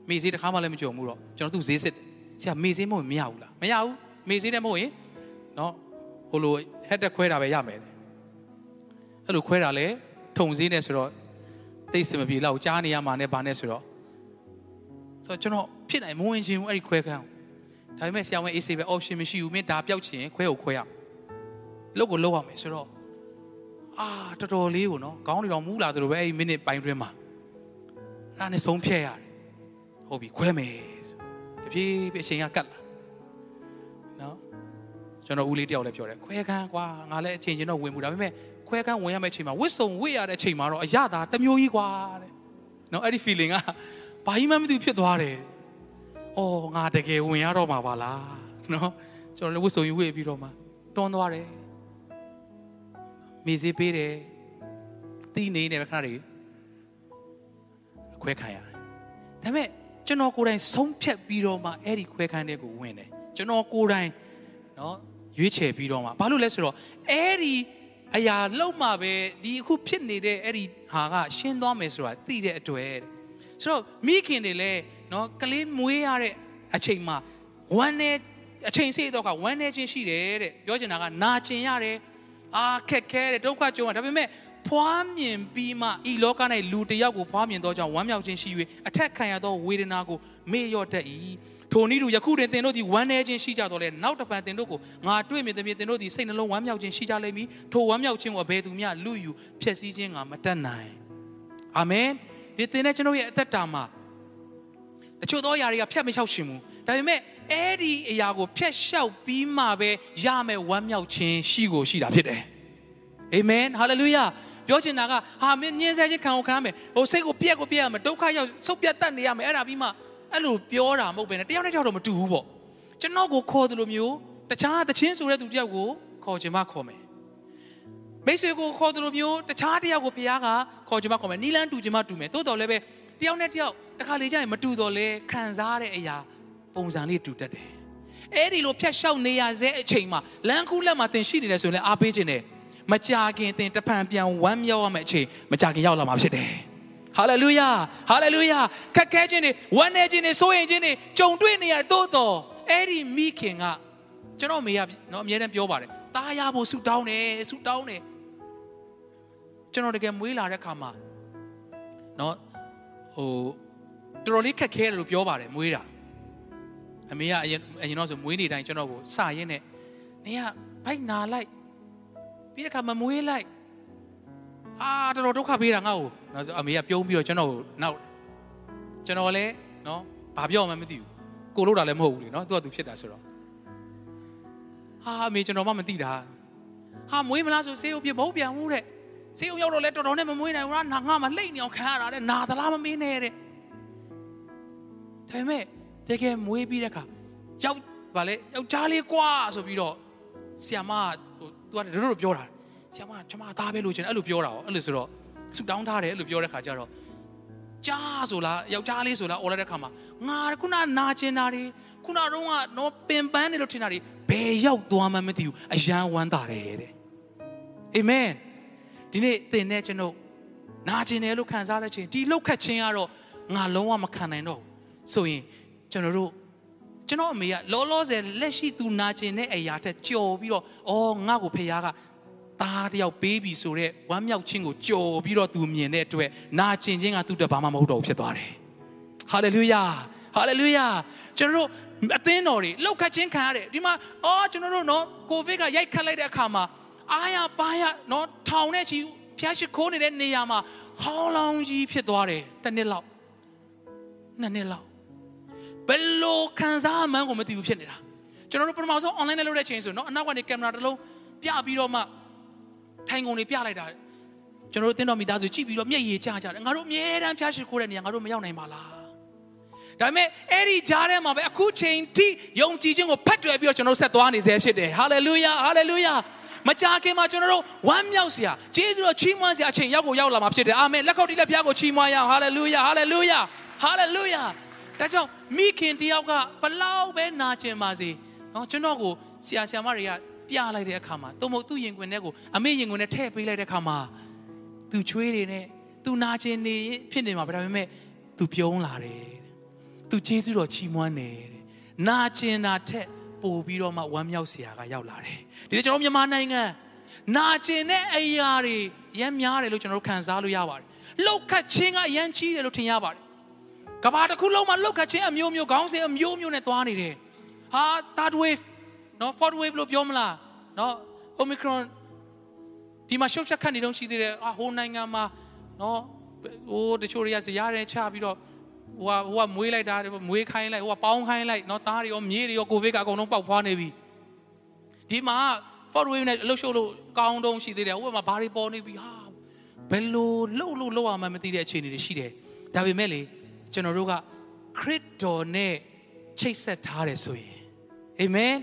မေဈေးတစ်ခါမှလည်းမကြုံဘူးတော့ကျွန်တော်သူ့ဈေးစစ်ဆရာမေဈေးမဟုတ်ရင်မရဘူးလားမရဘူးမေဈေးနဲ့မဟုတ်ရင်နော်ဟိုလို head တက်ခွဲတာပဲရမယ်အဲ့လိုခွဲတာလဲထုံဈေးနဲ့ဆိုတော့တိတ်စမပြေလောက်ကြားနေရမှာနဲ့ဘာနဲ့ဆိုတော့ဆိုတော့ကျွန်တော်ဖြစ်နိုင်မဝင်ချင်ဘူးအဲ့ဒီခွဲခန်းဒါပေမဲ့ဆရာဝန်အေးဆေးပဲ option မရှိဘူးမင်းဒါပျောက်ချင်ခွဲကိုခွဲရလုတ်ကိုလုတ်ရမယ်ဆိုတော့ အာတော်တော်လေးကိုနော်ခေါင်းတွေတော့မူးလာသလိုပဲအဲ့ဒီမိနစ်ပိုင်းတွင်းမှာအဲ့ဒါနဲ့ဆုံးဖြတ်ရတယ်ဟုတ်ပြီခွဲမယ်တပြေးပြေးအချိန်ကကတ်လာနော်ကျွန်တော်ဦးလေးတယောက်လည်းပြောတယ်ခွဲခန်းကွာငါလည်းအချိန်ချင်းတော့ဝင်မှုဒါပေမဲ့ခွဲခန်းဝင်ရမယ့်အချိန်မှာဝစ်စုံဝစ်ရတဲ့အချိန်မှာတော့အရသာတစ်မျိုးကြီးကွာတဲ့နော်အဲ့ဒီ feeling ကဘာကြီးမှမသိဖြစ်သွားတယ်အော်ငါတကယ်ဝင်ရတော့မှာပါလားနော်ကျွန်တော်လည်းဝစ်စုံကြီးဝစ်ပြီးတော့မှတွန်းသွားတယ် မေစေးပေးတယ်တီးနေနေပဲခဏလေးခွဲခံရတယ်ဒါပေမဲ့ကျွန်တော်ကိုယ်တိုင်ဆုံးဖြတ်ပြီးတော့မှအဲ့ဒီခွဲခန်းတဲ့ကိုဝင်တယ်ကျွန်တော်ကိုယ်တိုင်နော်ရွေးချယ်ပြီးတော့မှဘာလို့လဲဆိုတော့အဲ့ဒီအရာလောက်မှပဲဒီအခုဖြစ်နေတဲ့အဲ့ဒီဟာကရှင်းသွားမယ်ဆိုတာသိတဲ့အတွက်ဆိုတော့မိခင်တွေလည်းနော်ကလေးမွေးရတဲ့အချိန်မှာဝမ်းနေအချိန်စေးတော့ကဝမ်းနေခြင်းရှိတယ်တဲ့ပြောချင်တာကနာကျင်ရတယ် အာခက်ခဲတယ်ဒုက္ခကြုံရဒါပေမဲ့ဖွားမြင်ပြီးမှဤလောက၌လူတစ်ယောက်ကိုဖွားမြင်သောကြောင့်ဝမ်းမြောက်ခြင်းရှိ၍အထက်ခံရသောဝေဒနာကိုမေ့လျော့တတ်၏ထိုနည်းတူယခုတွင်သင်တို့သည်ဝမ်းနည်းခြင်းရှိကြတော့လေနောက်တစ်ပံသင်တို့ကိုငါတွေ့မြင်သည်ဖြင့်သင်တို့သည်စိတ်နှလုံးဝမ်းမြောက်ခြင်းရှိကြလိမ့်မည်ထိုဝမ်းမြောက်ခြင်းကိုအဘယ်သူမျှလူယူဖျက်ဆီးခြင်းငါမတတ်နိုင်အာမင်ဒီသင်တဲ့ကျွန်တော်ရဲ့အသက်တာမှာတချို့သောအရာတွေကဖျက်မလျှောက်ရှင်ဘူးဒါပေမဲ့ အဲ့ဒီအရာကိုဖျက်လျှောက်ပြီးမှပဲရမယ်ဝမ်းမြောက်ခြင်းရှိကိုရှိတာဖြစ်တယ်အာမင်ဟာလေလုယာပြောချင်တာကဟာမင်းညင်းဆဲခြင်းခံကိုခံမယ်ဟိုစိတ်ကိုပြက်ကိုပြက်ရမယ်ဒုက္ခရောက်ဆုတ်ပြတ်တတ်နေရမယ်အဲ့ဒါပြီးမှအဲ့လိုပြောတာမဟုတ်ဘဲနဲ့တယောက်နဲ့တယောက်တော့မတူဘူးပေါ့ကျွန်တော်ကိုခေါ်တယ်လို့မျိုးတခြားတချင်းဆိုတဲ့သူတယောက်ကိုခေါ်ချင်မှခေါ်မယ်မိတ်ဆွေကိုခေါ်တယ်လို့မျိုးတခြားတယောက်ကိုဖခင်ကခေါ်ချင်မှခေါ်မယ်နီလန်းတူချင်မှတူမယ်တိုးတော်လည်းပဲတယောက်နဲ့တယောက်တခါလေကြာရင်မတူတော့လဲခံစားတဲ့အရာ ပုံစံလေးတူတတ်တယ်အဲ့ဒီလိုဖြတ်လျှောက်နေရစေအချိန်မှာလမ်းခုလက်မှာသင်ရှိနေတယ်ဆိုရင်လည်းအားပေးခြင်းတယ်မကြခင်သင်တဖန်ပြန်ဝမ်းမြောက်ရမယ့်အချိန်မကြခင်ရောက်လာမှာဖြစ်တယ်ဟာလေလုယာဟာလေလုယာခက်ခဲခြင်းတွေဝမ်းနည်းခြင်းတွေစိုးရိမ်ခြင်းတွေကြုံတွေ့နေရတော့တော့အဲ့ဒီမိခင်ကကျွန်တော်မေကနော်အမြဲတမ်းပြောပါတယ်ตาရဖို့ဆူတောင်းတယ်ဆူတောင်းတယ်ကျွန်တော်တကယ်မွေးလာတဲ့ခါမှာနော်ဟိုတော်တော်လေးခက်ခဲတယ်လို့ပြောပါတယ်မွေးတာ အမေကအရင်အရင်တော့ဆိုမွေးနေတိုင်းကျွန်တော်ကိုစရင်းနဲ့နေကဘိုက်နာလိုက်ပြီးတဲ့ခါမမွေးလိုက်အာတော်တော်ဒုက္ခပေးတာငါ့ကိုနော်ဆိုအမေကပြုံးပြီးတော့ကျွန်တော်ကိုနောက်ကျွန်တော်လည်းနော်ဘာပြောမှမသိဘူးကိုလို့တာလည်းမဟုတ်ဘူးလေနော်သူကသူဖြစ်တာဆိုတော့ဟာအမေကျွန်တော်မှမသိတာဟာမွေးမလားဆိုဆေးရုံပြမဟုတ်ပြန်ဘူးတဲ့ဆေးရုံရောက်တော့လဲတော်တော်နဲ့မမွေးနိုင်ဘူးငါငါမှလှိမ့်နေအောင်ခံရတာတဲ့နာသလားမမင်းနဲ့တဲ့ဒါပေမဲ့ တကယ်မွေးပြီးတဲ့ခါယောက်ဗာလဲယောက်ျားလေးကွာဆိုပြီးတော့ဆီယမဟိုသူကတို့တို့ပြောတာဆီယမကျွန်မသားပဲလို့ရှင်အဲ့လိုပြောတာဟောအဲ့လိုဆိုတော့ဆူတောင်းထားတယ်အဲ့လိုပြောတဲ့ခါကျတော့ကြားဆိုလားယောက်ျားလေးဆိုလားអော်လိုက်တဲ့ခါမှာငါခုနနာကျင်တာတွေခုနတော့ကတော့ပင်ပန်းနေလို့ထင်တာတွေဘယ်ရောက်သွားမှမသိဘူးအယံဝမ်းသာတယ်တဲ့အာမင်ဒီနေ့သင်နဲ့ကျွန်တော်နာကျင်တယ်လို့ခံစားတဲ့ချိန်ဒီလောက်ခတ်ခြင်းကတော့ငါလုံးဝမခံနိုင်တော့ဘူးဆိုရင် ကျွန်တော်တို့ကျွန်တော်အမေကလောလောဆယ်လက်ရှိသူနာကျင်တဲ့အရာထက်ကြော်ပြီးတော့အော်ငါ့ကိုဖေယားကသားတယောက်ပေးပြီဆိုတော့ဝမ်းမြောက်ခြင်းကိုကြော်ပြီးတော့သူမြင်တဲ့အတွက်နာကျင်ခြင်းကသူ့အတွက်ဘာမှမဟုတ်တော့ဘူးဖြစ်သွားတယ်ဟာလေလုယာဟာလေလုယာကျွန်တော်တို့အသင်းတော်တွေလောက်ခတ်ခြင်းခံရတယ်ဒီမှာအော်ကျွန်တော်တို့နော်ကိုဗစ်ကရိုက်ခတ်လိုက်တဲ့အခါမှာအားရပါရနော်ထောင်တဲ့ချီဖျားရှိခိုးနေတဲ့နေရာမှာဟောင်းလောင်းကြီးဖြစ်သွားတယ်တစ်နှစ်လောက်နှစ်နှစ်လောက် ဘယ်လိုခံစားမှန်းကိုမသိဘူးဖြစ်နေတာကျွန်တော်တို့ပထမဆုံး online နဲ့လုပ်တဲ့အချိန်ဆိုတော့အနောက်ကနေကင်မရာတစ်လုံးပြပြီးတော့မှထိုင်ကုန်တွေပြလိုက်တာကျွန်တော်တို့တင်းတော်မိသားစုကြည့်ပြီးတော့မျက်ရည်ကျကြတယ်ငါတို့အမြဲတမ်းဖျားရှိခိုးတဲ့နေရာငါတို့မရောက်နိုင်ပါလားဒါပေမဲ့အဲ့ဒီကြားထဲမှာပဲအခုချိန်ထိယုံကြည်ခြင်းကိုဖတ်တွယ်ပြီးတော့ကျွန်တော်တို့ဆက်သွားနေစေဖြစ်တယ်ဟာလေလုယာဟာလေလုယာမကြာခင်မှာကျွန်တော်တို့ဝမ်းမြောက်စရာဂျေဇုတော်ချီးမွမ်းစရာအချိန်ရောက်ကိုရောက်လာမှာဖြစ်တယ်အာမင်လက်ခုပ်တီးလက်ဖျားကိုချီးမွမ်းရအောင်ဟာလေလုယာဟာလေလုယာဟာလေလုယာ ဒါကြောင့်မိခင်တယောက်ကဘလောက်ပဲနာကျင်ပါစေနော်ကျွန်တော်ကိုဆရာဆရာမတွေကပြလိုက်တဲ့အခါမှာတုံမသူ့ရင်ခွင်ထဲကိုအမေရင်ခွင်ထဲထည့်ပေးလိုက်တဲ့အခါမှာသူချွေးတွေနဲ့သူနာကျင်နေဖြစ်နေမှာဒါပေမဲ့သူပြုံးလာတယ်သူကျေးဇူးတော်ချီးမွမ်းတယ်နာကျင်တာထက်ပို့ပြီးတော့မှဝမ်းမြောက်စရာကရောက်လာတယ်ဒီနေ့ကျွန်တော်မြန်မာနိုင်ငံနာကျင်တဲ့အရာတွေရမ်းများတယ်လို့ကျွန်တော်တို့ခံစားလို့ရပါတယ်လောက်ခတ်ခြင်းကအရန်ကြီးတယ်လို့ထင်ရပါတယ် ကဘာတစ်ခုလုံးမှာလောက်ခတ်ခြင်းအမျိုးမျိုးခေါင်းစဉ်အမျိုးမျိုးနဲ့သွားနေတယ်ဟာ third wave နော် fourth wave လို့ပြောမလားနော် omicron ဒီမှာရှုပ်ချက်ခတ်နေတော့ရှိသေးတယ်အာဟိုနိုင်ငံမှာနော်ဟိုတချို့တွေကဇရာတွေချပြီးတော့ဟိုကဟိုကမွေးလိုက်တာမွေးခိုင်းလိုက်ဟိုကပေါင်းခိုင်းလိုက်နော်သားတွေရောမြေးတွေရောကိုဗစ်ကအကုန်လုံးပေါက်ဖွားနေပြီဒီမှာ fourth wave နဲ့အလုပ်ရှုပ်လို့ကောင်းတုံးရှိသေးတယ်ဟိုဘက်မှာဘာတွေပေါ်နေပြီဟာဘယ်လိုလှုပ်လို့လှုပ်အောင်မသိတဲ့အခြေအနေတွေရှိတယ်ဒါပေမဲ့လေ ကျွန်တော်တို့ကခရစ်တော်နဲ့ချိတ်ဆက်ထားတယ်ဆိုရင်အာမင်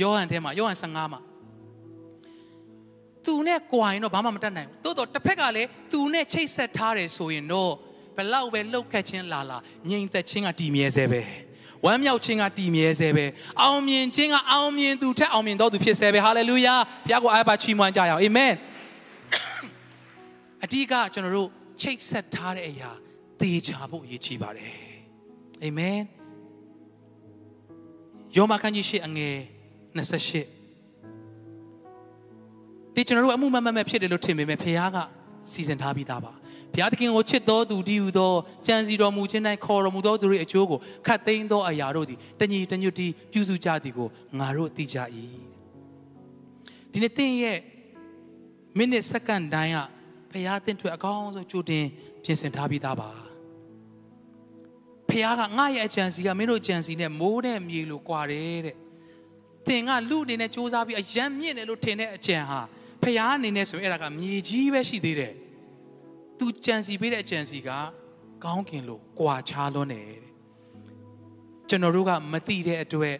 ယောဟန်ထဲမှာယောဟန်15မှာသူနဲ့ကြွာရင်တော့ဘာမှမတတ်နိုင်ဘူးတိုးတော့တစ်ဖက်ကလည်းသူနဲ့ချိတ်ဆက်ထားတယ်ဆိုရင်တော့ဘလောက်ပဲလှုပ်ခတ်ခြင်းလာလာငြိမ်သက်ခြင်းကတည်မြဲစေပဲဝမ်းမြောက်ခြင်းကတည်မြဲစေပဲအောင်မြင်ခြင်းကအောင်မြင်သူထက်အောင်မြင်တော်သူဖြစ်စေပဲဟာလေလုယာဘုရားကိုအားပါချီးမွမ်းကြရအောင်အာမင်အဓိကကျွန်တော်တို့ချိတ်ဆက်ထားတဲ့အရာ သေချာဖို့အရေးကြီးပါတယ်အာမင်ယောမခန်းကြီးရှိအငယ်28ဒီကျွန်တော်တို့အမှုမမတ်မဖြစ်တယ်လို့ထင်ပေမဲ့ဖခင်ကစီစဉ်ထားပြီးသားပါဘုရားသခင်ကိုချစ်တော်သူတည်ဟူသောကြံစီတော်မူခြင်း၌ခေါ်တော်မူသောသူတို့အကျိုးကိုခတ်သိမ်းသောအရာတို့သည်တညီတညွတ်တီပြုစုကြသည်ကိုငါတို့သိကြ၏ဒီနေ့သင်ရဲ့မိနစ်စက္ကန့်တိုင်းကဘုရားသင်ထွက်အကောင်းဆုံးကြိုတင်ပြင်ဆင်ထားပြီးသားပါ ဖခင်ကငါရဲ့အကြံစီကမင်းတို့အကြံစီနဲ့မိုးတဲ့မြေလိုကွာတယ်တဲ့။သင်ကလူအနေနဲ့စူးစမ်းပြီးအယံမြင့်တယ်လို့ထင်တဲ့အကြံဟာဖခင်အနေနဲ့ဆိုရင်အဲ့ဒါကမြေကြီးပဲရှိသေးတယ်။ तू ကြံစီပေးတဲ့အကြံစီကကောင်းကင်လိုကွာခြားလွန်းတယ်တဲ့။ကျွန်တော်တို့ကမသိတဲ့အတွက်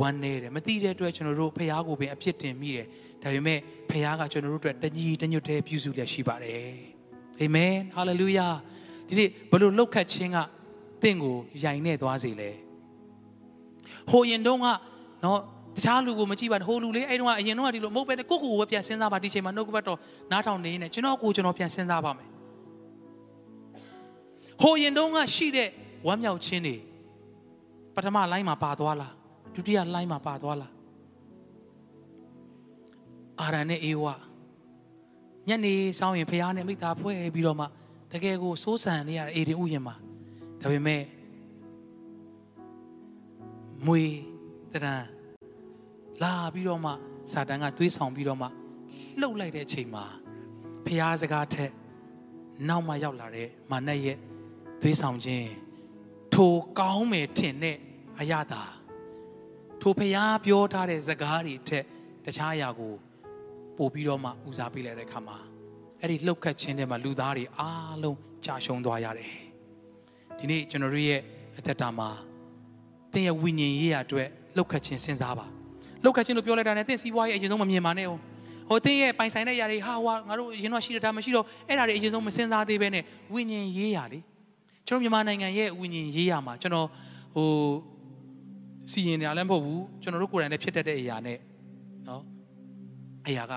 ဝမ်းနေတယ်မသိတဲ့အတွက်ကျွန်တော်တို့ဖခင်ကိုပင်အဖြစ်တင်မိတယ်။ဒါပေမဲ့ဖခင်ကကျွန်တော်တို့အတွက်တညီတညွတ်တဲ့ပြုစုလျက်ရှိပါတယ်။အာမင်ဟာလေလုယာ။ဒီနေ့ဘလို့လောက်ခတ်ခြင်းက တင့်ကိုယိုင်နေသွားစေလဲဟိုရင်တုန်းကနော်တခြားလူကိုမကြည့်ပါနဲ့ဟိုလူလေးအဲ့တုန်းကအရင်တုန်းကဒီလိုမဟုတ်ပဲကိုကိုကိုပဲပြန်စဉ်းစားပါဒီချိန်မှာနှုတ်ကပတ်တော်နားထောင်နေနေကျွန်တော်ကိုကျွန်တော်ပြန်စဉ်းစားပါမယ်ဟိုရင်တုန်းကရှိတဲ့ဝမ်းမြောက်ခြင်းတွေပထမလိုင်းမှာပါသွားလားဒုတိယလိုင်းမှာပါသွားလားအာရန်နဲ့အေဝါညနေစောင်းရင်ဖះနဲ့မိသားဖွဲ့ပြီးတော့မှတကယ်ကိုစိုးစံနေရတဲ့အေဒီဥယျာဉ်မှာ ဒါပေမဲ့မွေတရံလာပြီးတော့မှစာတန်ကတွေးဆောင်ပြီးတော့မှလှုပ်လိုက်တဲ့အချိန်မှာဖျားစကားထက်နောက်မှရောက်လာတဲ့မာနရဲ့တွေးဆောင်ခြင်းထိုကောင်းမယ်ထင်တဲ့အရာသာထိုဖျားပြောထားတဲ့စကားတွေထက်တခြားအရာကိုပို့ပြီးတော့မှဦးစားပေးလိုက်တဲ့အခါမှာအဲ့ဒီလှုပ်ခတ်ခြင်းထဲမှာလူသားတွေအားလုံးကြာရှုံးသွားရတယ် ဒီနေ့ကျွန်တော်တို့ရဲ့အသက်တာမှာသင်ရဲ့ဝိညာဉ်ရေးရအတွက်လှုပ်ခတ်ခြင်းစဉ်းစားပါလှုပ်ခတ်ခြင်းလို့ပြောလိုက်တာနဲ့သင်စီးပွားရေးအရင်ဆုံးမမြင်ပါနဲ့ဟုတ်ဟိုသင်ရဲ့ပိုင်ဆိုင်တဲ့ຢာတွေဟာဟွာငါတို့အရင်တော့ရှိတဲ့ဒါမရှိတော့အဲ့ဒါတွေအရင်ဆုံးမစဉ်းစားသေးပဲနဲ့ဝိညာဉ်ရေးရလေကျွန်တော်မြန်မာနိုင်ငံရဲ့ဝိညာဉ်ရေးရမှာကျွန်တော်ဟိုစီရင်နေရလည်းမဟုတ်ဘူးကျွန်တော်တို့ကိုယ်တိုင်လည်းဖြစ်တတ်တဲ့အရာနဲ့နော်အရာက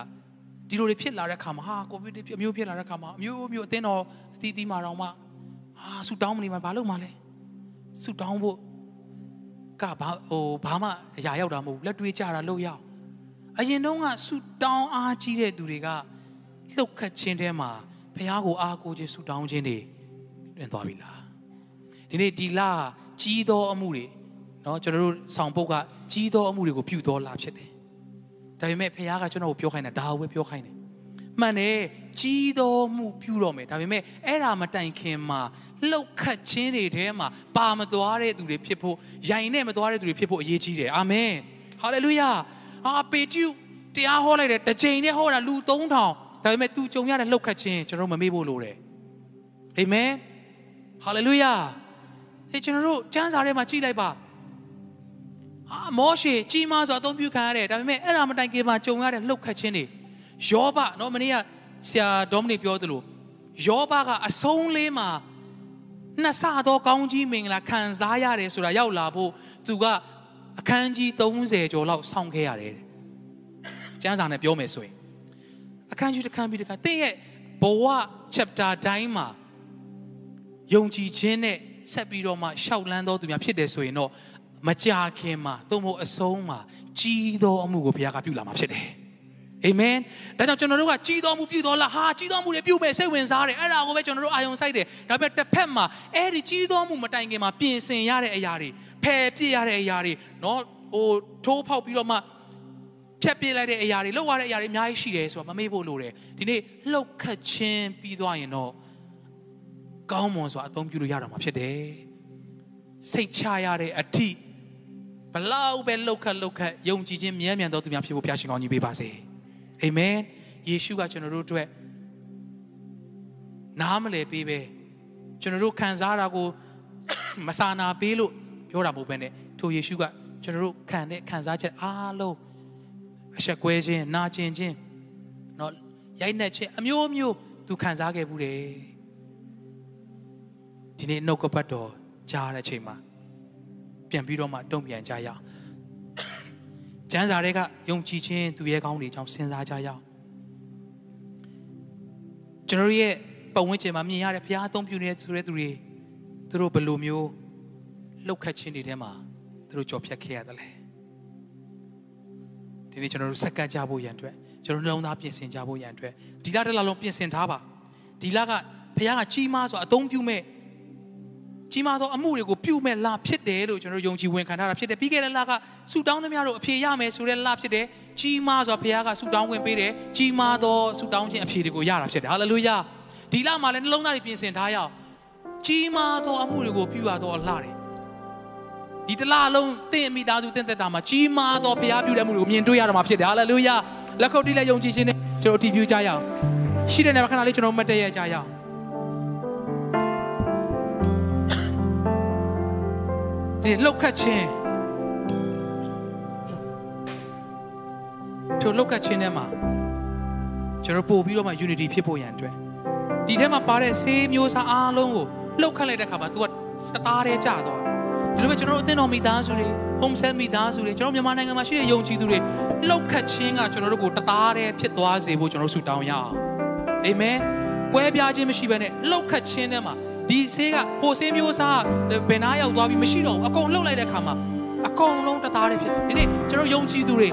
ဒီလိုတွေဖြစ်လာတဲ့ခါမှာဟာကိုဗစ်တွေအမျိုးဖြစ်လာတဲ့ခါမှာအမျိုးမျိုးအသင်းတော်အသီးသီးမှာတော့မှ ဟာဆူတောင်းမနေမှာဘာလို့မှလဲဆူတောင်းဖို့ကဘာဟိုဘာမှအရာရောက်တာမဟုတ်ဘူးလက်တွေးကြတာလို့ရောက်အရင်တုန်းကဆူတောင်းအားကြီးတဲ့သူတွေကလှုပ်ခတ်ခြင်းထဲမှာဖះကိုအားကိုးခြင်းဆူတောင်းခြင်းတွေတွင်သွားပြီလားဒီနေ့ဒီလကြီးသောအမှုတွေเนาะကျွန်တော်တို့ဆောင်ပုတ်ကကြီးသောအမှုတွေကိုပြုတော်လာဖြစ်တယ်ဒါပေမဲ့ဖះကကျွန်တော်ကိုပြောခိုင်းတာဒါကိုပဲပြောခိုင်းတယ် မှန်တယ်ကြီးတော်မှုပြုတော့မယ်ဒါပေမဲ့အဲ့ဒါမတိုင်ခင်မှာလှုပ်ခတ်ခြင်းတွေထဲမှာပါမသွားတဲ့သူတွေဖြစ်ဖို့ယိုင်နဲ့မသွားတဲ့သူတွေဖြစ်ဖို့အရေးကြီးတယ်အာမင်ဟဟာလေလုယာအာပေကျူတရားဟောလိုက်တယ်တစ်ချိန်နဲ့ဟောတာလူ3000ဒါပေမဲ့ तू ကြုံရတဲ့လှုပ်ခတ်ခြင်းကျွန်တော်မမေ့ဖို့လိုတယ်အာမင်ဟာလေလုယာဒီကျွန်တော်တို့ကျမ်းစာထဲမှာကြည့်လိုက်ပါအာမောရှေကြီးမားစွာအသုံးပြုခံရတယ်ဒါပေမဲ့အဲ့ဒါမတိုင်ခင်မှာကြုံရတဲ့လှုပ်ခတ်ခြင်းတွေ ယောဘနော်မနေ့ကဆရာဒေါမနစ်ပြောသလိုယောဘကအဆုံးလေးမှာနှစ်ဆသောကောင်းကြီးမင်္ဂလာခံစားရတယ်ဆိုတာရောက်လာဖို့သူကအခန်းကြီး30ကျော်လောက်ဆောင်းခဲ့ရတယ်ကျမ်းစာနဲ့ပြောမယ်ဆိုရင်အခန်းကြီးတစ်ခန်းပြီးတစ်ခန်းတင်းရဲ့ဘဝ chapter တိုင်းမှာယုံကြည်ခြင်းနဲ့ဆက်ပြီးတော့မှရှောက်လန်းတော်သူများဖြစ်တယ်ဆိုရင်တော့မကြာခင်မှာသို့မဟုတ်အဆုံးမှာကြီးသောအမှုကိုဘုရားကပြုလာမှာဖြစ်တယ် အာမင်ဒါကြောင့်ကျွန်တော်တို့ကကြီးတော်မူပြုတော်လားဟာကြီးတော်မူတွေပြုမယ်စိတ်ဝင်စားတယ်အဲ့ဒါကိုပဲကျွန်တော်တို့အာယုံစိုက်တယ်ဒါပေမဲ့တစ်ဖက်မှာအဲ့ဒီကြီးတော်မူမတိုင်ခင်မှာပြင်ဆင်ရတဲ့အရာတွေဖယ်ပြစ်ရတဲ့အရာတွေเนาะဟိုထိုးဖောက်ပြီးတော့မှဖြတ်ပြစ်လိုက်တဲ့အရာတွေလောက်ရတဲ့အရာတွေအများကြီးရှိတယ်ဆိုတော့မမေ့ဖို့လိုတယ်ဒီနေ့လှုပ်ခတ်ခြင်းပြီးသွားရင်တော့ကောင်းမွန်စွာအသုံးပြုလို့ရတော့မှာဖြစ်တယ်စိတ်ချရတဲ့အထိဘလောက်ပဲလှုပ်ခတ်လှုပ်ခတ်ယုံကြည်ခြင်းမြဲမြံသောသူများဖြစ်ဖို့ဘုရားရှင်ကောင်းကြီးပေးပါစေ အာမင်ယေရှုကကျွန်တော်တို့အတွက်နားမလည်ပေးပဲကျွန်တော်တို့ခံစားတာကိုမစာနာပေးလို့ပြောတာမဟုတ်ဘဲနဲ့ထိုယေရှုကကျွန်တော်တို့ခံတဲ့ခံစားချက်အားလုံးအဆက်ကွဲခြင်းနာကျင်ခြင်းเนาะရိုက်နှက်ခြင်းအမျိုးမျိုးသူခံစားခဲ့ဘူးတယ်ဒီနေ့နှုတ်ကပတ်တော်ကြားတဲ့အချိန်မှာပြန်ပြီးတော့မှတုံ့ပြန်ကြရအောင် ကျမ်းစာတွေကယုံကြည်ခြင်းသူရဲ့ကောင်းတွေအကြောင်းစဉ်းစားကြရအောင်ကျွန်တော်ရဲ့ပတ်ဝန်းကျင်မှာမြင်ရတဲ့ဘုရားအသုံးပြုနေတဲ့ဆိုတဲ့သူတွေသူတို့ဘယ်လိုမျိုးလှုပ်ခတ်ခြင်းတွေထဲမှာသူတို့ကြော်ဖြတ်ခဲ့ရတယ်လဲဒီနေ့ကျွန်တော်တို့စက္ကန့်ကြဖို့ရန်အတွက်ကျွန်တော်နှလုံးသားပြင်ဆင်ကြဖို့ရန်အတွက်ဒီလတစ်လလုံးပြင်ဆင်ထားပါဒီလကဘုရားကကြီးမားဆိုအသုံးပြုမဲ့ ကြီးမားသောအမှုတွေကိုပြုမဲ့လဖြစ်တယ်လို့ကျွန်တော်ယုံကြည်ဝင်ခံထားတာဖြစ်တယ်ပြီးခဲ့တဲ့လကဆူတောင်းသမျှတို့အဖြေရမယ်ဆိုတဲ့လဖြစ်တယ်ကြီးမားစွာဘုရားကဆူတောင်းဝင်ပေးတယ်ကြီးမားသောဆူတောင်းခြင်းအဖြေတွေကိုရတာဖြစ်တယ်ဟာလေလုယာဒီလမှာလည်းနှလုံးသားတွေပြင်ဆင်ထားရအောင်ကြီးမားသောအမှုတွေကိုပြုရသောအလှတွေဒီတလားလုံးတင့်မိသားစုတင့်သက်တာမှာကြီးမားသောဘုရားပြုတဲ့မှုတွေကိုမြင်တွေ့ရတော့မှာဖြစ်တယ်ဟာလေလုယာလက်ခုပ်တီးလက်ယုံကြည်ခြင်းနဲ့ကျွန်တော်အတည်ပြုကြရအောင်ရှိတဲ့နေရာခဏလေးကျွန်တော်မတ်တရကြရအောင် ဒီလှုပ်ခတ်ခြင်းထိုလှုပ်ခတ်ခြင်းထဲမှာကျွန်တော်ပို့ပြီးတော့မှ unity ဖြစ်ဖို့ရန်အတွက်ဒီထဲမှာပါတဲ့ဆေးမျိုးစားအားလုံးကိုလှုပ်ခတ်လိုက်တဲ့ခါမှာ तू ကတသားတည်းကြာသွားဒီလိုပဲကျွန်တော်တို့အသင်းတော်မိသားစုတွေ home set မိသားစုတွေကျွန်တော်မြန်မာနိုင်ငံမှာရှိတဲ့ယုံကြည်သူတွေလှုပ်ခတ်ခြင်းကကျွန်တော်တို့ကိုတသားတည်းဖြစ်သွားစေဖို့ကျွန်တော်တို့ဆုတောင်းရအောင်အာမင်ကွဲပြားခြင်းမရှိဘဲနဲ့လှုပ်ခတ်ခြင်းထဲမှာ ဒီဆေးကဟိုဆေးမျိုးစားဘယ်နာရောက်သွားပြီးမရှိတော့ဘူးအကုန်လှုပ်လိုက်တဲ့ခါမှာအကုန်လုံးတသားတည်းဖြစ်တယ်ဒီနေ့ကျွန်တော်ယုံကြည်သူတွေ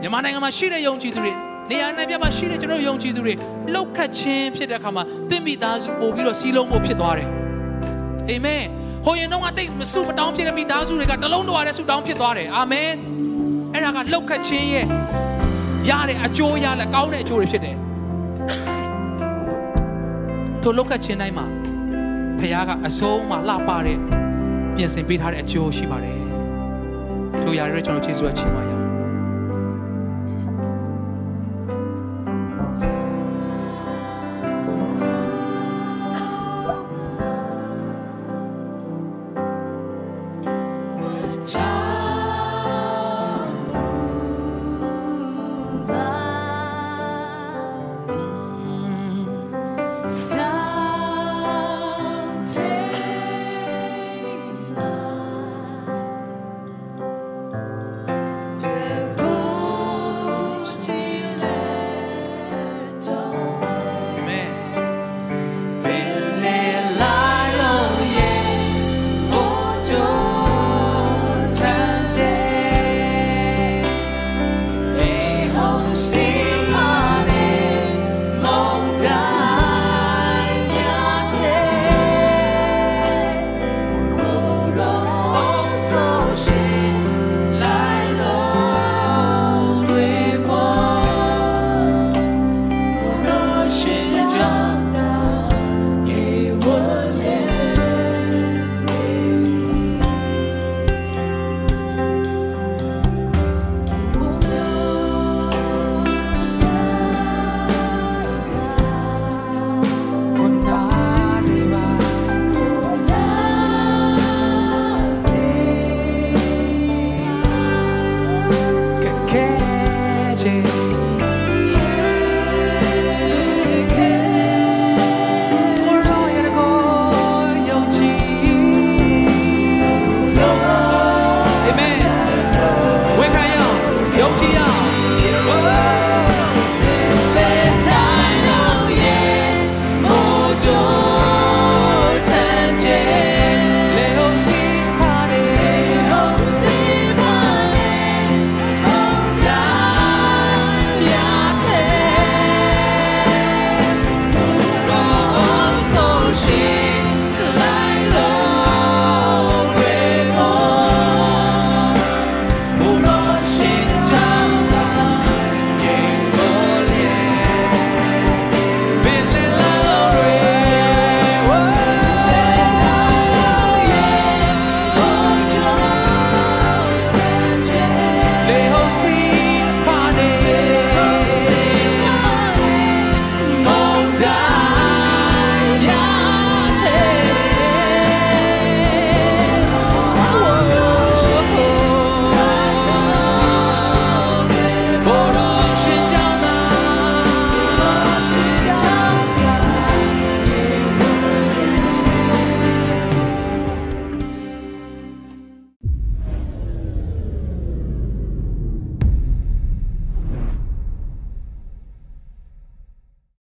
မြန်မာနိုင်ငံမှာရှိတဲ့ယုံကြည်သူတွေနေရာနဲ့ပြမှာရှိတဲ့ကျွန်တော်ယုံကြည်သူတွေလှုပ်ခတ်ခြင်းဖြစ်တဲ့အခါမှာတင့်မိသားစုပို့ပြီးတော့စီးလုံးဖို့ဖြစ်သွားတယ်အာမင်ဟိုရင်တော့အတိတ်မဆုမတောင်းဖြစ်တဲ့မိသားစုတွေကတလုံးတော်ရတဲ့ဆုတောင်းဖြစ်သွားတယ်အာမင်အဲ့ဒါကလှုပ်ခတ်ခြင်းရဲ့ရတဲ့အကျိုးရလက်ကောင်းတဲ့အကျိုးတွေဖြစ်တယ်ထိုလှုပ်ခတ်ခြင်းတိုင်းမှာ ဖခင်ကအဆုံးမှာလှပတဲ့ပြင်ဆင်ပေးထားတဲ့အကျိုးရှိပါတယ်ထိုရာတွေကျွန်တော်ယေရှုအချင်းပါရ